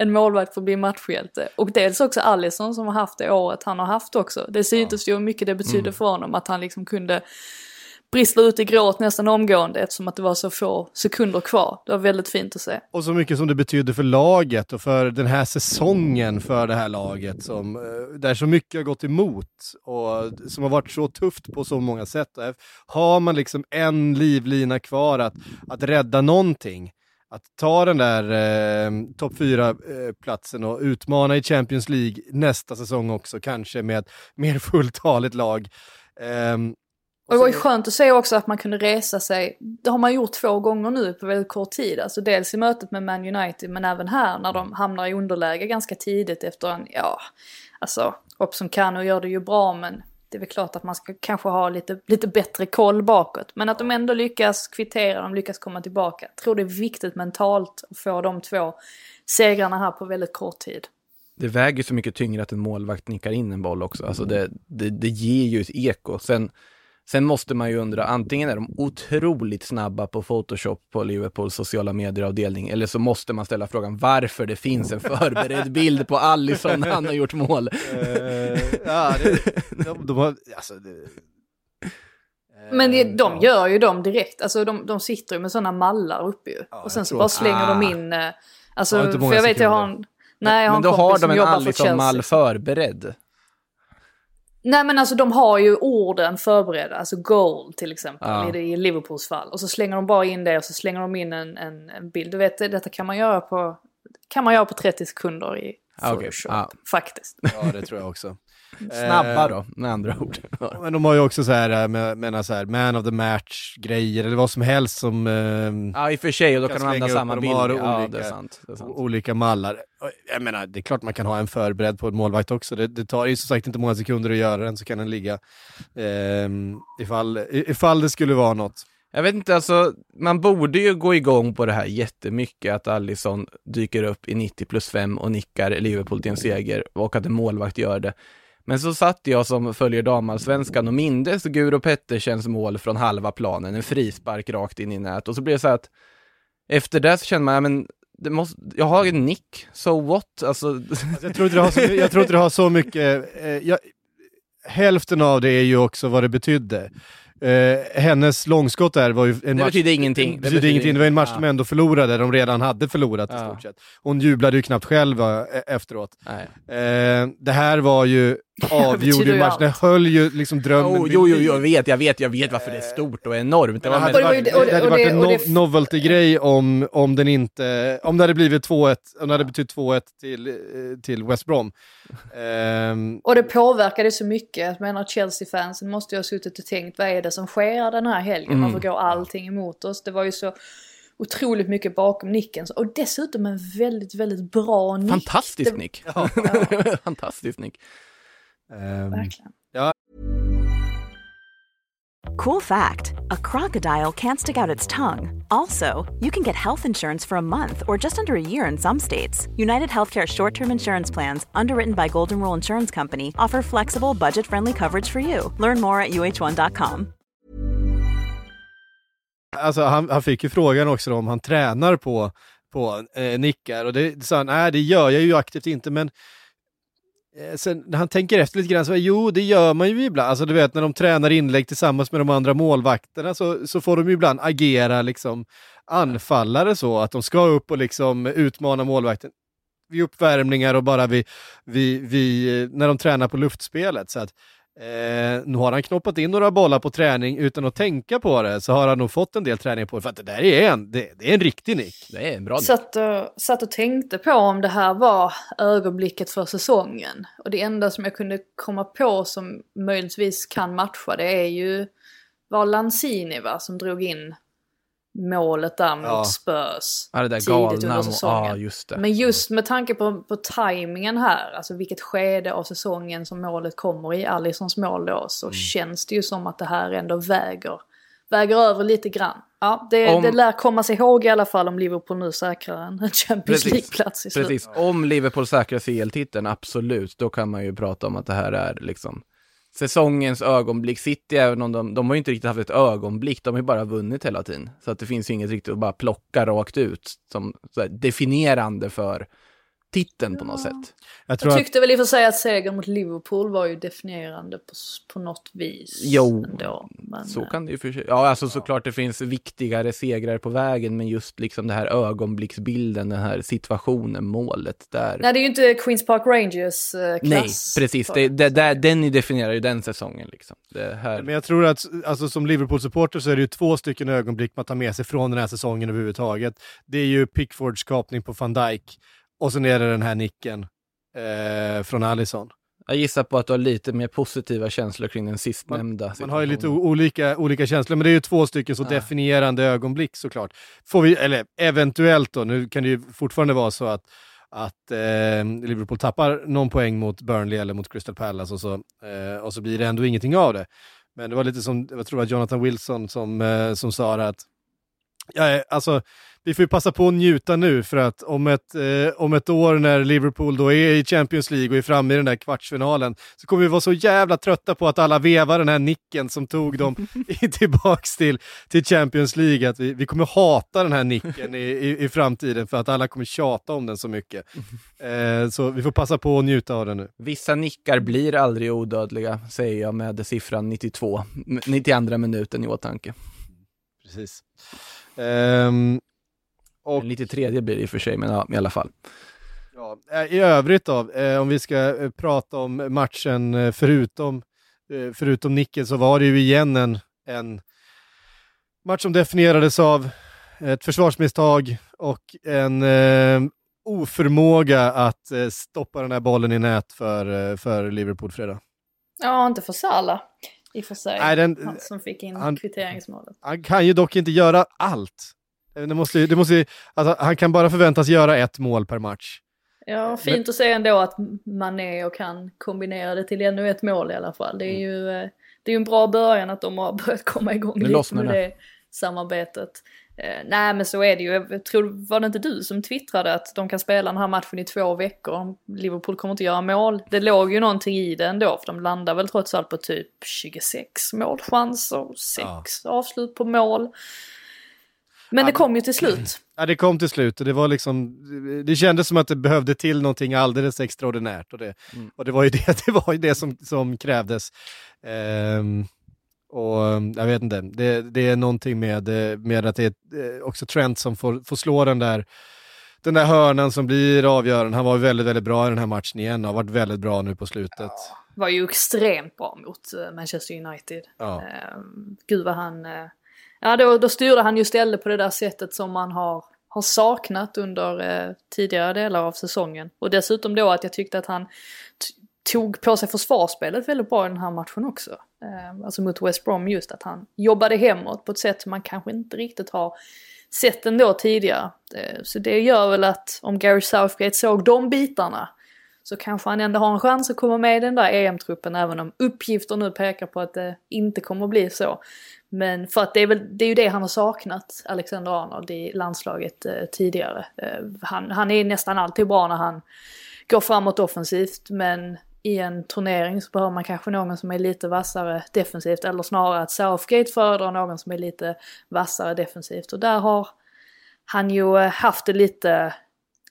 B: en målvakt får bli matchhjälte. Och dels också Allison som har haft det året han har haft också. Det syntes ju hur mycket det betydde mm. för honom att han liksom kunde bristla ut i gråt nästan omgående eftersom att det var så få sekunder kvar. Det var väldigt fint att se.
A: Och så mycket som det betydde för laget och för den här säsongen för det här laget som, eh, där så mycket har gått emot och som har varit så tufft på så många sätt. Har man liksom en livlina kvar att, att rädda någonting att ta den där eh, topp 4-platsen eh, och utmana i Champions League nästa säsong också, kanske med ett mer fulltaligt lag. Eh,
B: och det var ju skönt att se också att man kunde resa sig. Det har man gjort två gånger nu på väldigt kort tid. Alltså dels i mötet med Man United men även här när de hamnar i underläge ganska tidigt efter en, ja, alltså Robson Kano gör det ju bra men det är väl klart att man ska kanske ha lite, lite bättre koll bakåt. Men att de ändå lyckas kvittera, de lyckas komma tillbaka. Jag tror det är viktigt mentalt att få de två segrarna här på väldigt kort tid.
C: Det väger så mycket tyngre att en målvakt nickar in en boll också. Alltså det, det, det ger ju ett eko. Sen Sen måste man ju undra, antingen är de otroligt snabba på Photoshop på Liverpools sociala medier-avdelning, eller så måste man ställa frågan varför det finns en förberedd bild på Allison när han har gjort mål. Uh, ja, det,
B: de, de har, alltså, det, men det, de ja. gör ju dem direkt, alltså de, de sitter ju med sådana mallar uppe ju. Ja, och sen så bara slänger ah. de in, eh, alltså, för jag vet sekunder. jag har en, nej, jag har
C: Men då har de en Allison-mall förberedd.
B: Nej men alltså de har ju orden förberedda, alltså goal till exempel ja. i, Liverpools fall. Och så slänger de bara in det och så slänger de in en, en, en bild. Du vet, detta kan man göra på, kan man göra på 30 sekunder i Photoshop, okay. ja. faktiskt.
A: Ja det tror jag också.
C: Snabba då, med andra ord.
A: Men de har ju också så här, med, med så här man of the match-grejer eller vad som helst som... Eh,
C: ja, i och för sig, och då kan de använda samma bild.
A: De ja, olika, det är sant, det är sant. olika mallar. Jag menar, det är klart man kan ha en förberedd på en målvakt också. Det, det tar ju som sagt inte många sekunder att göra den, så kan den ligga eh, ifall, ifall det skulle vara något.
C: Jag vet inte, alltså man borde ju gå igång på det här jättemycket, att Allison dyker upp i 90 plus 5 och nickar Liverpool till en seger och att en målvakt gör det. Men så satt jag som följer damallsvenskan och mindes Guro Pettersens mål från halva planen, en frispark rakt in i nät. Och så blev det så att efter det så känner man, ja, men det måste, jag har en nick, so what? Alltså...
A: alltså jag, tror inte det har så, jag tror inte det har så mycket, eh, jag, hälften av det är ju också vad det betydde. Eh, hennes långskott där var ju en
C: Det
A: match...
C: betyder ingenting.
A: Det betyder ingenting. Det var en match de ändå förlorade, de redan hade förlorat i
C: Ja.
A: stort sett. Hon jublade ju knappt själv eh, efteråt. Eh, det här var ju, avgjorde ju
B: ju
A: matchen, det
B: allt.
A: höll ju liksom drömmen
C: Oh, jo, jo, jo, jag vet, jag vet, jag vet varför det är stort och enormt. Det var
A: hade varit,
B: det- det-
A: hade varit en no- novelty-grej om, om den inte, om det hade blivit 2-1, om det hade betytt 2-1 till, eh, till West Brom. Ehm,
B: Och det påverkade så mycket. Jag menar Chelsea-fansen måste ju ha suttit och tänkt vad är det som sker den här helgen?
C: Mm.
B: Varför går allting emot oss? Det var ju så otroligt mycket bakom nicken. Och dessutom en väldigt, väldigt bra nick.
C: Fantastisk nick.
A: Ja.
C: Fantastisk nick.
A: Ehm,
B: Verkligen.
D: Cool fact a crocodile can't stick out its tongue. Also, you can get health insurance for a month or just under a year in some states. United Healthcare short term insurance plans, underwritten by Golden Rule Insurance Company, offer flexible, budget friendly coverage for you. Learn more at uh1.com.
A: Alltså han, han fick ju frågan också då om han tränar på, på eh, nickar och det sa han, nej det gör jag ju aktivt inte men Eh, sen när han tänker efter lite grann så jo det gör man ju ibland, alltså du vet när de tränar inlägg tillsammans med de andra målvakterna så, så får de ju ibland agera liksom anfallare så att de ska upp och liksom utmana målvakten vid uppvärmningar och bara vid, vid, vid, eh, när de tränar på luftspelet. Så att, eh, nu har han knoppat in några bollar på träning utan att tänka på det, så har han nog fått en del träning på det, för att det där är en, det, det är en riktig nick.
C: Det är en bra nick.
B: Satt och, satt och tänkte på om det här var ögonblicket för säsongen. Och det enda som jag kunde komma på som möjligtvis kan matcha det är ju var Lanzini va, som drog in målet där mot
A: Ja.
B: Spurs.
C: Ja, det där
B: tidigt
C: galna.
B: under
C: Ja,
B: säsongen.
C: just det.
B: Men just med tanke på, på tajmingen här, alltså vilket skede av säsongen som målet kommer i, Alissons mål då, så
C: Mm.
B: känns det ju som att det här ändå väger, väger över lite grann. Ja, det,
C: Om-
B: det lär komma sig ihåg i alla fall om Liverpool nu säkrar en Champions. League-plats i slutet.
C: Precis, om Liverpool säkrar CL-titeln, absolut, då kan man ju prata om att det här är liksom säsongens ögonblick. City, även om de, de har ju inte riktigt haft ett ögonblick, de har ju bara vunnit hela tiden. Så att det finns ju inget riktigt att bara plocka rakt ut som så här, definierande för titeln på något sätt.
A: Jag tror
B: Jag
A: att,
B: tyckte väl i och för sig att segern mot Liverpool var ju definierande på, på något vis.
C: Jo,
B: ändå. Men,
C: Så
B: eh,
C: kan det ju för sig. Ja, alltså såklart det finns viktigare segrar på vägen, men just liksom det här ögonblicksbilden, den här situationen, målet där.
B: Nej, det är ju inte Queens Park Rangers eh, klass.
C: Nej, precis. Det, det, där, den definierar ju den säsongen liksom. Det här.
A: men jag tror att alltså, som Liverpool-supporter så är det ju två stycken ögonblick man tar med sig från den här säsongen överhuvudtaget. Det är ju Pickfords kapning på van Dijk och sen är det den här nicken eh, från Alisson.
C: Jag gissar på att du har lite mer positiva känslor kring den sistnämnda
A: Man har ju lite olika, olika känslor, men det är ju två stycken så
C: Ja.
A: definierande ögonblick såklart. Får vi, eller eventuellt då, nu kan det ju fortfarande vara så att, att eh, Liverpool tappar någon poäng mot Burnley eller mot Crystal Palace och så, eh, och så blir det ändå ingenting av det. Men det var lite som, jag tror var Jonathan Wilson som, eh, som sa det att Ja, eh, alltså, vi får ju passa på att njuta nu för att om ett, eh, om ett år när Liverpool då är i Champions League och är framme i den där kvartsfinalen så kommer vi vara så jävla trötta på att alla vevar den här nicken som tog dem tillbaks till, till Champions League. Att vi, vi kommer hata den här nicken i, i, i framtiden för att alla kommer tjata om den så mycket. Eh, så vi får passa på att njuta av den nu.
C: Vissa nickar blir aldrig odödliga, säger jag med siffran 92, 92 minuten i åtanke.
A: Precis. Ehm, och
C: 93 blir det i och för sig, men ja, i alla fall.
A: Ja, eh, I övrigt då, eh, om vi ska eh, prata om matchen eh, förutom, eh, förutom nicken så var det ju igen en, en match som definierades av ett försvarsmisstag och en eh, oförmåga att eh, stoppa den här bollen i nät för, för Liverpool fredag.
B: Ja, inte för Salah i och för sig.
A: Nej, den-
B: Han som fick in
A: han-
B: kvitteringsmålet.
A: Han kan ju dock inte göra allt. Eh, Det måste, det måste, alltså, han kan bara förväntas göra ett mål per match.
B: Ja, fint att se ändå att man är och kan kombinera det till ännu ett mål i alla fall. Det är
A: Mm.
B: ju eh, det är en bra början att de har börjat komma igång
C: Nu
B: lite med det. samarbetet. Eh, nej men så är det ju. Jag tror, var det inte du som twittrade att de kan spela den här matchen i två veckor? Liverpool kommer inte göra mål. Det låg ju någonting i det ändå för de landar väl trots allt på typ 26 målchanser, 6 avslut på mål. Men det kom ju till slut.
A: Ja, det kom till slut och det var liksom, det kändes som att det behövde till någonting alldeles extraordinärt och det,
C: Mm.
A: och det var ju det, det, var ju det som, som krävdes. Ehm, och jag vet inte, det, det är någonting med, med att det är eh, också Trent som får, får slå den där, den där hörnan som blir avgörande. Han var ju väldigt, väldigt bra i den här matchen igen och har varit väldigt bra nu på slutet.
B: Var ju extremt bra mot eh, Manchester United.
A: Ja.
B: Eh, gud vad han... Eh, ja, då, då styrde han ju istället på det där sättet som man har, har saknat under eh, tidigare delar av säsongen. Och dessutom då att jag tyckte att han tog på sig försvarsspelet väldigt bra i den här matchen också. Eh, alltså mot West Brom just att han jobbade hemåt på ett sätt som man kanske inte riktigt har sett ändå tidigare. Eh, så det gör väl att om Gary Southgate såg de bitarna så kanske han ändå har en chans att komma med i den där EM-truppen även om uppgifter nu pekar på att det inte kommer att bli så. Men för att det är, väl, det är ju det han har saknat, Alexander Arnold, i landslaget eh, tidigare. Eh, han, han är nästan alltid bra när han går framåt offensivt men i en turnering så behöver man kanske någon som är lite vassare defensivt eller snarare att Southgate föredrar någon som är lite vassare defensivt och där har han ju eh, haft det lite,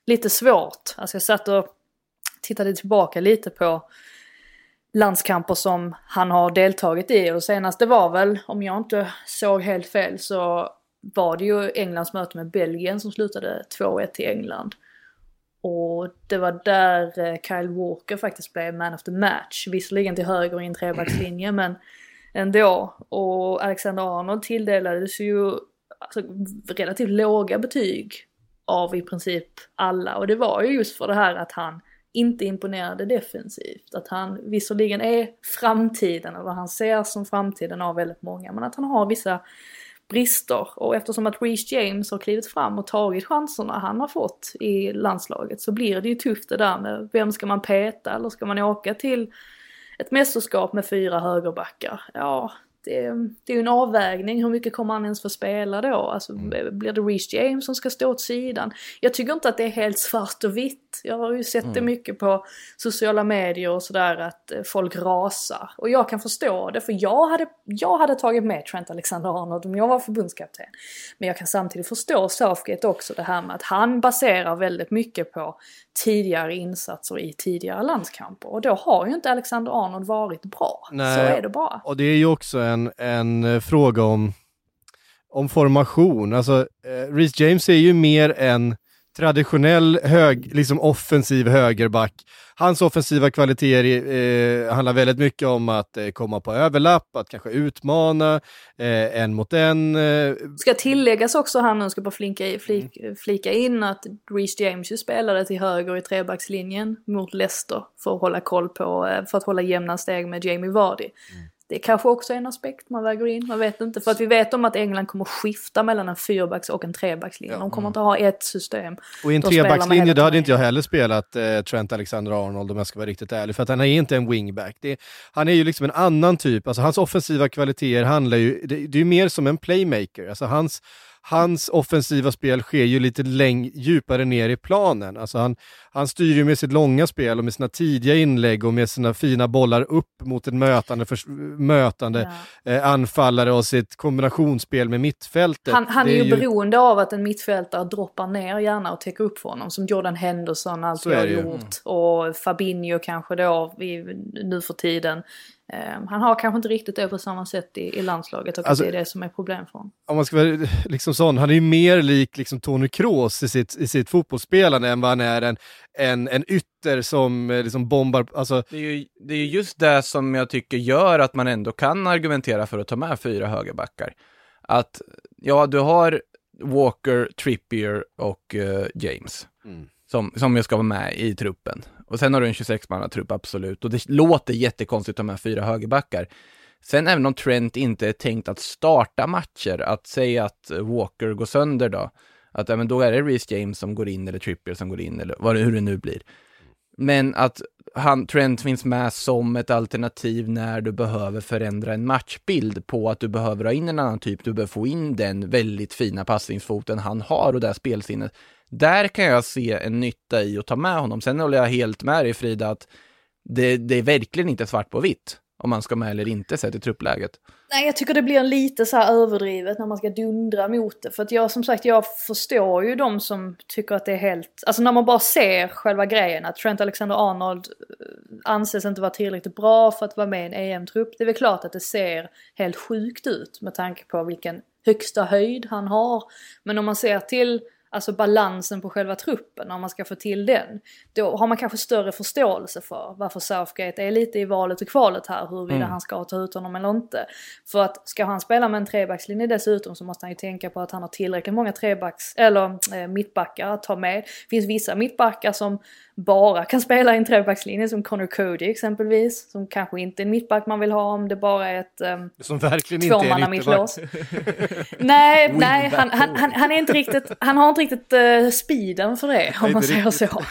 B: lite svårt. Alltså jag satt och tittade tillbaka lite på landskamper som han har deltagit i och senast det var väl, om jag inte såg helt fel, så var det ju Englands möte med Belgien som slutade 2-1 till England. Och det var där eh, Kyle Walker faktiskt blev man of the match. Visserligen till höger i en trebackslinje men ändå. Och Alexander Arnold tilldelades ju alltså, relativt låga betyg av i princip alla. Och det var ju just för det här att han inte imponerade defensivt. Att han visserligen är framtiden, och vad han ser som framtiden av väldigt många, men att han har vissa brister. Och eftersom att Reece James har klivit fram och tagit chanserna han har fått i landslaget så blir det ju tufft det där med vem ska man peta eller ska man åka till ett mästerskap med fyra högerbackar? Ja, det, det är ju en avvägning. Hur mycket kommer han ens få spela då? Alltså, Blir det Reece James som ska stå åt sidan? Jag tycker inte att det är helt svart och vitt. Jag har ju sett det mycket på sociala medier och sådär att eh, folk rasar. Och jag kan förstå det för jag hade, jag hade tagit med Trent Alexander-Arnold om jag var förbundskapten. Men jag kan samtidigt förstå Southgate också det här med att han baserar väldigt mycket på tidigare insatser i tidigare landskamper. Och då har ju inte Alexander-Arnold varit bra.
A: Nej.
B: Så är det bara.
A: Och det är ju också en, en eh, fråga om, om formation. Alltså, eh, Reece James är ju mer en traditionell hög, liksom offensiv högerback. Hans offensiva kvaliteter eh, handlar väldigt mycket om att eh, komma på överlapp, att kanske utmana eh, en mot en. Eh,
B: Ska tilläggas också här nu, ska bara flinka i, flik, flika in att Reece James ju spelade till höger i trebackslinjen mot Leicester för att hålla koll på, eh, för att hålla jämna steg med Jamie Vardy. Det kanske också är en aspekt man väger in, man vet inte. För att vi vet om att England kommer skifta mellan en fyrbacks och en trebackslinje. De kommer inte ha ett system.
A: och i en trebackslinje, då hade inte jag heller spelat eh, Trent Alexander-Arnold om jag ska vara riktigt ärlig, för att han är inte en wingback. Det, han är ju liksom en annan typ, alltså hans offensiva kvaliteter handlar ju, det, det är ju mer som en playmaker, alltså hans Hans offensiva spel sker ju lite läng djupare ner i planen. Alltså han, han styr ju med sitt långa spel och med sina tidiga inlägg och med sina fina bollar upp mot en mötande, förs- mötande eh, anfallare och sitt kombinationsspel med mittfältet.
B: Han, han är
A: Det
B: ju beroende av att en mittfältare droppar ner gärna och täcker upp för honom. Som Jordan Henderson alltid
A: är
B: har
A: ju.
B: gjort. Och Fabinho kanske då i, nu för tiden. Eh, han har kanske inte riktigt det på samma sätt i, i landslaget och
A: Alltså-
B: det är det som är problem för honom.
A: om man ska vara liksom sån, han är ju mer lik liksom Tony Kroos i sitt, i sitt fotbollsspelande än vad han är en, en, en ytter som eh, liksom bombar, alltså
C: Det är, ju, det är ju just det som jag tycker gör att man ändå kan argumentera för att ta med fyra högerbackar. Att, ja, du har Walker, Trippier och eh, James. Som, som jag ska vara med i truppen. Och sen har du en 26-mannatrupp, absolut. Och det låter jättekonstigt med fyra högerbackar. Sen även om Trent inte är tänkt att starta matcher, att säga att Walker går sönder då, att ja, men då är det Reece James som går in eller Trippier som går in eller vad det, hur det nu blir. Men att han, Trent finns med som ett alternativ när du behöver förändra en matchbild på att du behöver ha in en annan typ, du behöver få in den väldigt fina passningsfoten han har och det här spelsinnet. Där kan jag se en nytta i att ta med honom. Sen håller jag helt med dig Frida att det, det är verkligen inte svart på vitt om man ska med eller inte sett i truppläget.
B: Nej, jag tycker det blir lite så här överdrivet när man ska dundra mot det. För att jag som sagt, jag förstår ju de som tycker att det är helt... Alltså när man bara ser själva grejen att Trent Alexander-Arnold eh, anses inte vara tillräckligt bra för att vara med i en EM-trupp. Det är väl klart att det ser helt sjukt ut med tanke på vilken högsta höjd han har. Men om man ser till alltså balansen på själva truppen, om man ska få till den. Då har man kanske större förståelse för varför Southgate är lite i valet och kvalet här, huruvida mm. han ska ta ut honom eller inte. För att ska han spela med en trebackslinje dessutom så måste han ju tänka på att han har tillräckligt många trebacks, eller eh, mittbackar att ta med. Det finns vissa mittbackar som bara kan spela i en trebackslinje som Connor Cody exempelvis. Som kanske inte är en mittback man vill ha om det bara är ett um,
A: Som verkligen inte är mittback.
B: nej, nej han, han, han, han, är inte riktigt, han har inte riktigt uh, speeden för det om man säger riktigt. så.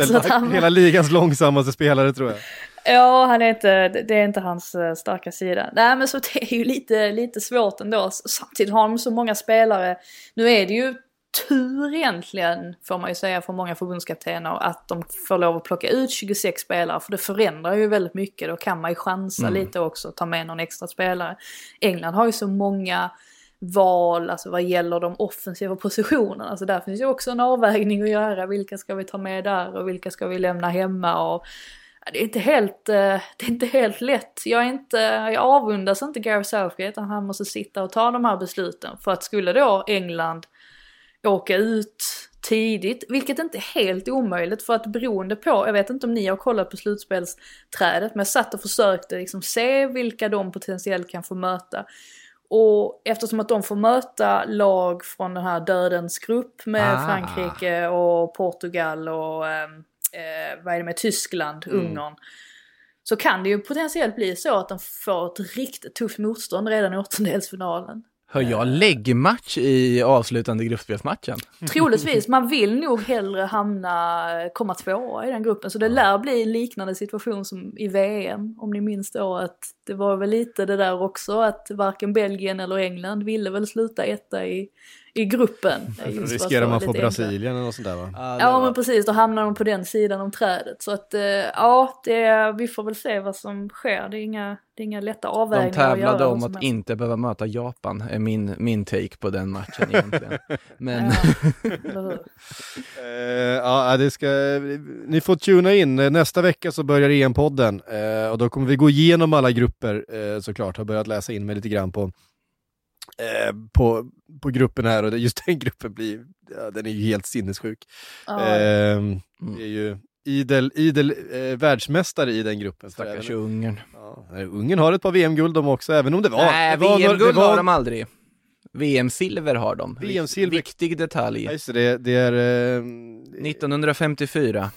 B: um,
A: så han, hela ligans långsammaste spelare tror jag.
B: Ja, han är inte, det är inte hans uh, starka sida. Nej men så det är ju lite, lite svårt ändå. Samtidigt har de så många spelare. Nu är det ju tur egentligen, får man ju säga för många förbundskaptener, att de får lov att plocka ut 26 spelare. För det förändrar ju väldigt mycket. Då kan man ju chansa mm. lite också, ta med någon extra spelare. England har ju så många val, alltså vad gäller de offensiva positionerna. Alltså där finns ju också en avvägning att göra. Vilka ska vi ta med där och vilka ska vi lämna hemma? Och, det är inte helt, eh, det är inte helt lätt. Jag, är inte, jag avundas inte Gareth Southgate att han måste sitta och ta de här besluten. För att skulle då England åka ut tidigt, vilket inte är helt omöjligt för att beroende på, jag vet inte om ni har kollat på slutspelsträdet, men jag satt och försökte liksom se vilka de potentiellt kan få möta. Och eftersom att de får möta lag från den här dödens grupp med ah. Frankrike och Portugal och ehm, eh, vad är det med Tyskland, mm. Ungern. Så kan det ju potentiellt bli så att de får ett riktigt tufft motstånd redan i åttondelsfinalen.
C: Hör jag läggmatch i avslutande gruppspelsmatchen?
B: Troligtvis, man vill nog hellre hamna, komma tvåa i den gruppen. Så det lär bli en liknande situation som i VM, om ni minns då att det var väl lite det där också att varken Belgien eller England ville väl sluta etta i i gruppen.
A: riskerar man att få Brasilien eller något sånt där va?
B: Ja, ja men precis, då hamnar de på den sidan om trädet. Så att eh, ja, det, vi får väl se vad som sker. Det är inga, det är inga lätta avvägningar
C: De tävlade om att inte behöva möta Japan, är min, min take på den matchen egentligen. men...
A: uh, ja, det ska, ni får tuna in. Nästa vecka så börjar EM-podden uh, och då kommer vi gå igenom alla grupper uh, såklart. Har börjat läsa in mig lite grann på Eh, på, på gruppen här och just den gruppen blir, ja, den är ju helt sinnessjuk. Ah. Eh, det är ju idel, idel eh, världsmästare i den gruppen.
C: Stackars Ungern.
A: Ja, Ungern har ett par VM-guld de också, även om det var...
C: Nej, VM-guld var... har de aldrig. VM-silver har de. VM-silver. Viktig detalj.
A: Ja, just det, det är... Eh,
C: 1954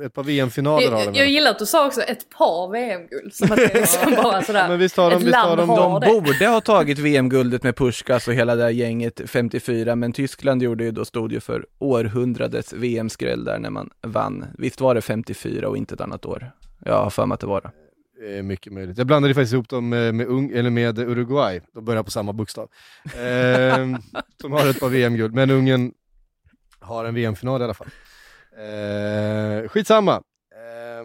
A: ett par VM-finaler har
B: de. Jag gillar att du sa också ett par VM-guld. Som att det liksom bara sådär,
A: Men visst har de, visst har de,
C: de borde ha tagit VM-guldet med Puskas och hela det här gänget 54, men Tyskland gjorde ju då, stod ju för århundradets VM-skräll där när man vann. Visst var det 54 och inte ett annat år? Jag har för mig att det var det.
A: mycket möjligt. Jag blandade faktiskt ihop dem med, med, Ung, eller med Uruguay, de börjar på samma bokstav. Eh, som har ett par VM-guld, men Ungern har en VM-final i alla fall. Eh, skitsamma. Eh,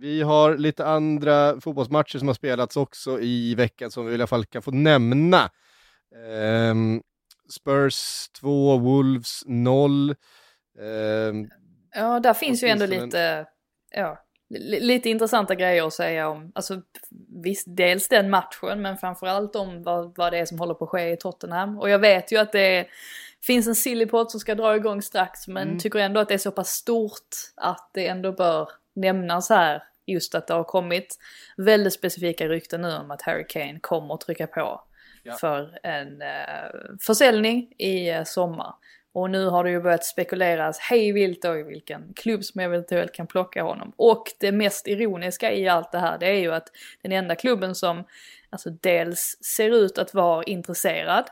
A: vi har lite andra fotbollsmatcher som har spelats också i veckan som vi i alla fall kan få nämna. Eh, Spurs 2, Wolves 0. Eh,
B: ja, där finns ju ändå lite, ja, lite intressanta grejer att säga om, alltså visst, dels den matchen men framförallt om vad, vad det är som håller på att ske i Tottenham. Och jag vet ju att det är finns en sillypod som ska dra igång strax men mm. tycker ändå att det är så pass stort att det ändå bör nämnas här. Just att det har kommit väldigt specifika rykten nu om att Harry Kane kommer att trycka på ja. för en uh, försäljning i uh, sommar. Och nu har det ju börjat spekuleras hej vilt då i vilken klubb som eventuellt kan plocka honom. Och det mest ironiska i allt det här det är ju att den enda klubben som alltså dels ser ut att vara intresserad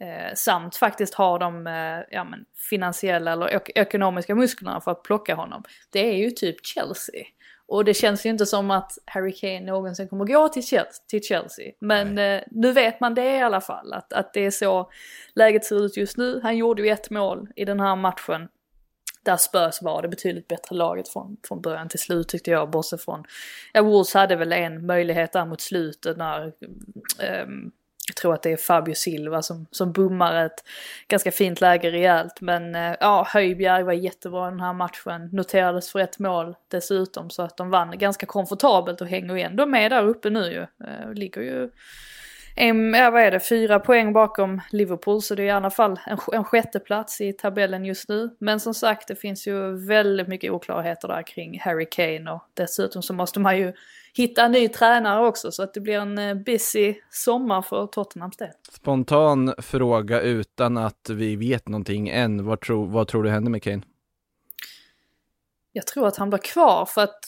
B: Eh, samt faktiskt har de eh, ja, men, finansiella eller ek ekonomiska musklerna för att plocka honom. Det är ju typ Chelsea. Och det känns ju inte som att Harry Kane någonsin kommer gå till Chelsea. Till Chelsea. Men eh, nu vet man det i alla fall, att, att det är så läget ser ut just nu. Han gjorde ju ett mål i den här matchen där Spurs var det betydligt bättre laget från, från början till slut tyckte jag. Bortsett från, ja Wolves hade väl en möjlighet där mot slutet när um, jag tror att det är Fabio Silva som, som bommar ett ganska fint läge rejält. Men eh, ja, Höjbjerg var jättebra den här matchen. Noterades för ett mål dessutom så att de vann ganska komfortabelt och hänger ju ändå med där uppe nu ju. Eh, ligger ju en, ja, vad är det, fyra poäng bakom Liverpool så det är i alla fall en, en sjätteplats i tabellen just nu. Men som sagt det finns ju väldigt mycket oklarheter där kring Harry Kane och dessutom så måste man ju hitta en ny tränare också så att det blir en eh, busy sommar för Tottenhams del.
C: Spontan fråga utan att vi vet någonting än. Vad, tro, vad tror du händer med Kane?
B: Jag tror att han blir kvar för att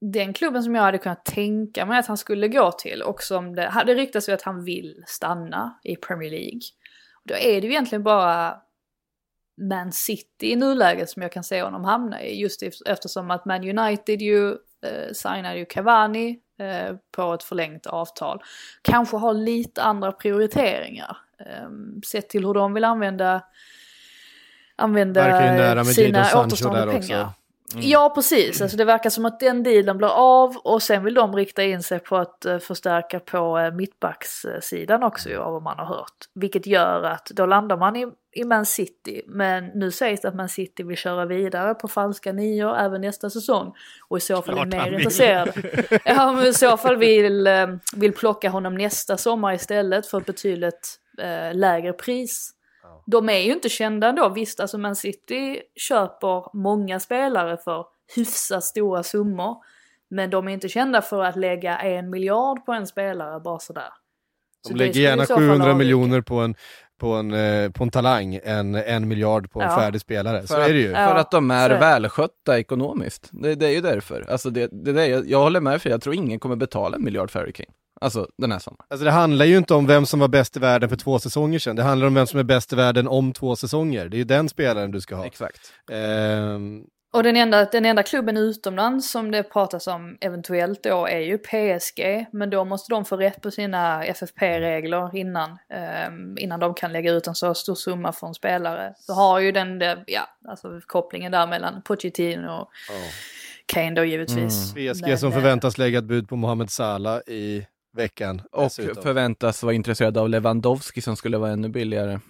B: den klubben som jag hade kunnat tänka mig att han skulle gå till och som det hade ryktats att han vill stanna i Premier League. Då är det ju egentligen bara Man City i nuläget som jag kan se honom hamna i just eftersom att Man United ju eh, signade ju Cavani eh, på ett förlängt avtal. Kanske har lite andra prioriteringar. Eh, sett till hur de vill använda, använda sina återstående pengar. Också. Mm. Ja precis, alltså det verkar som att den dealen blir av och sen vill de rikta in sig på att uh, förstärka på uh, mittbackssidan också ju, av vad man har hört. Vilket gör att då landar man i, i Man City, men nu sägs det att Man City vill köra vidare på falska nior även nästa säsong. Och i så fall Klart är mer intresserade. ja men i så fall vill, uh, vill plocka honom nästa sommar istället för ett betydligt lägre pris de är ju inte kända ändå. Visst, alltså Man City köper många spelare för hyfsat stora summor. Men de är inte kända för att lägga en miljard på en spelare bara sådär.
A: De så lägger gärna 700 miljoner på en, på en, eh, på en talang än en miljard på en ja. färdig spelare. Så
C: för
A: är det ju.
C: För att de är, är välskötta ekonomiskt. Det, det, är ju därför. Alltså det, det, det, jag, jag håller med för jag tror ingen kommer betala en miljard för Harry Kane. Alltså den här sommaren.
A: Alltså det handlar ju inte om vem som var bäst i världen för två säsonger sedan. Det handlar om vem som är bäst i världen om två säsonger. Det är ju den spelaren du ska ha.
C: Exakt.
A: Um...
B: Och den enda, den enda klubben utomlands som det pratas om eventuellt då är ju PSG. Men då måste de få rätt på sina FFP-regler innan, um, innan de kan lägga ut en så stor summa för en spelare. Så har ju den, ja, alltså kopplingen där mellan Pochettino och oh. Kane då givetvis.
A: Mm. PSG som förväntas lägga ett bud på Mohamed Salah i veckan.
C: Och dessutom. förväntas vara intresserad av Lewandowski som skulle vara ännu billigare.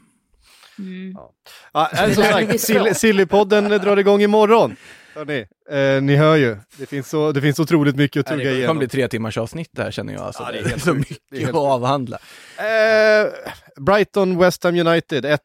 A: Mm. Ja. Ja, som sagt, Sillypodden drar igång imorgon. Hörrni, eh, ni hör ju, det finns, så, det finns otroligt mycket att tugga igenom.
C: Det kommer bli tre timmars avsnitt det här känner jag. Alltså. Ja, det, är helt så mycket det är att avhandla.
A: Eh, Brighton, West Ham United, 1-1.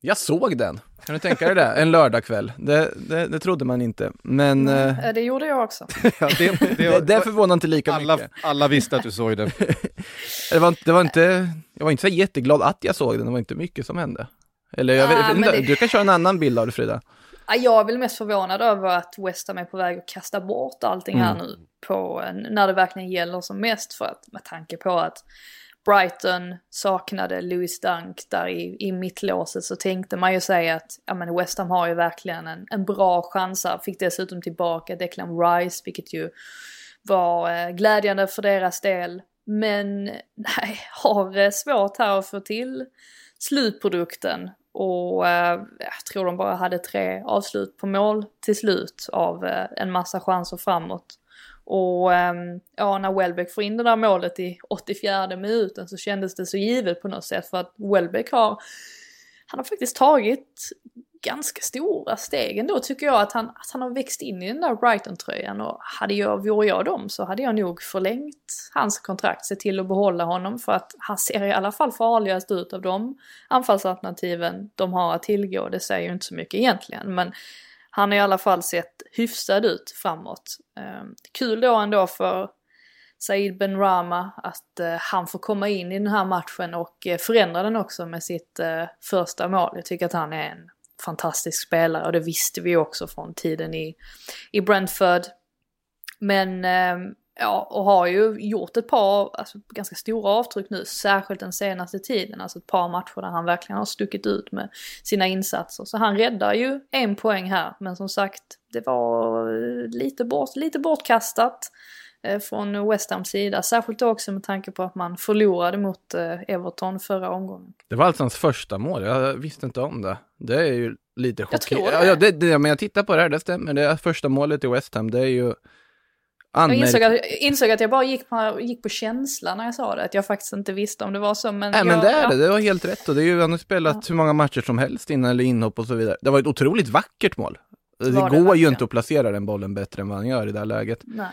C: Jag såg den. Kan du tänka dig det? En lördagkväll. Det, det, det trodde man inte. Men...
B: Mm. Det gjorde jag också.
C: ja, det, det, det förvånar inte lika
A: alla,
C: mycket.
A: Alla visste att du såg den.
C: det, var, det var inte... Jag var inte så jätteglad att jag såg den, det var inte mycket som hände. Eller jag vet, ah, det... du kan köra en annan bild av det Frida.
B: Jag är väl mest förvånad över att West Ham är på väg att kasta bort allting mm. här nu. På, när det verkligen gäller som mest. För att med tanke på att Brighton saknade Louis Dunk där i, i mittlåset så tänkte man ju säga att ja, men West Ham har ju verkligen en, en bra chans här. Fick dessutom tillbaka Declan Rice vilket ju var eh, glädjande för deras del. Men nej, har eh, svårt här att få till slutprodukten. Och eh, jag tror de bara hade tre avslut på mål till slut av eh, en massa chanser framåt. Och ehm, ja, när Welbeck får in det där målet i 84 minuten så kändes det så givet på något sätt för att Welbeck har, han har faktiskt tagit ganska stora steg ändå tycker jag att han, att han har växt in i den där Brighton-tröjan och hade jag, vore jag dem så hade jag nog förlängt hans kontrakt, sett till att behålla honom för att han ser i alla fall farligast ut av de anfallsalternativen de har att tillgå. Det säger ju inte så mycket egentligen men han har i alla fall sett hyfsad ut framåt. Eh, kul då ändå för Said Ben Rama att eh, han får komma in i den här matchen och eh, förändra den också med sitt eh, första mål. Jag tycker att han är en fantastisk spelare och det visste vi också från tiden i, i Brentford. Men ehm, ja, och har ju gjort ett par alltså, ganska stora avtryck nu, särskilt den senaste tiden. Alltså ett par matcher där han verkligen har stuckit ut med sina insatser. Så han räddar ju en poäng här, men som sagt, det var lite, bort, lite bortkastat eh, från West Hams sida. Särskilt också med tanke på att man förlorade mot eh, Everton förra omgången.
C: Det var alltså hans första mål, jag visste inte om det. Det är ju lite
B: Jag tror det.
C: Ja, det, det, men jag tittar på det här, det stämmer. Det första målet i West Ham, det är ju
B: Jag insåg
C: anmärk...
B: att, insåg att jag bara gick på, gick på känsla när jag sa det, att jag faktiskt inte visste om det var så. Men,
C: Nej men
B: jag,
C: det är
B: ja.
C: det, det var helt rätt och det är ju, han har spelat hur många matcher som helst innan eller inhopp och så vidare. Det var ett otroligt vackert mål. Det,
B: det
C: går ju inte att placera den bollen bättre än vad han gör i det här läget.
B: Nej,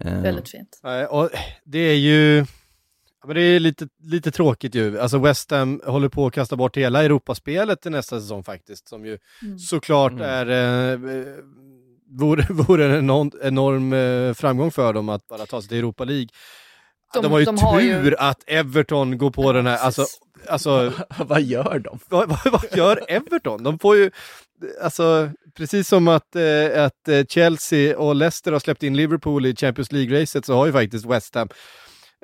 C: Eh,
B: väldigt fint.
A: Nej, och det är ju ja, men det är lite, lite tråkigt ju. Alltså West Ham håller på att kasta bort hela Europaspelet till nästa säsong faktiskt, som ju
B: Mm.
A: såklart
C: Mm.
A: är eh, vore, vore en enorm, enorm eh, framgång för dem att bara ta sig till Europa League. De,
B: De-
A: har ju
B: de har
A: tur
B: ju-
A: att Everton går på den här, alltså, alltså
C: vad gör de?
A: vad, vad, vad gör Everton? De får ju, alltså precis som att, eh, att eh, Chelsea och Leicester har släppt in Liverpool i Champions League-racet så har ju faktiskt West Ham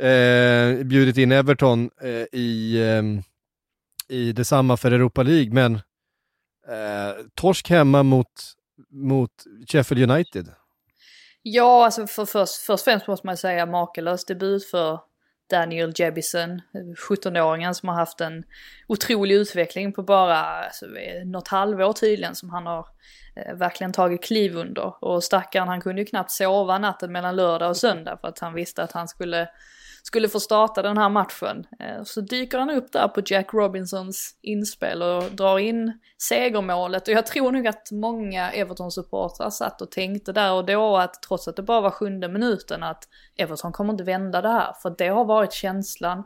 A: eh, bjudit in Everton eh, i, eh, i detsamma för Europa League, men eh, torsk hemma mot, mot Sheffield United.
B: Ja, alltså för, först, först och främst måste man säga makalös debut för Daniel Jebison, 17-åringen som har haft en otrolig utveckling på bara alltså, något halvår tydligen som han har eh, verkligen tagit kliv under. Och stackaren han kunde ju knappt sova natten mellan lördag och söndag för att han visste att han skulle, skulle få starta den här matchen. Eh, så dyker han upp där på Jack Robinsons inspel och drar in segermålet och jag tror nog att många Everton-supportrar satt och tänkte där och då att trots att det bara var sjunde minuten att Everton kommer inte vända det här. För det har varit känslan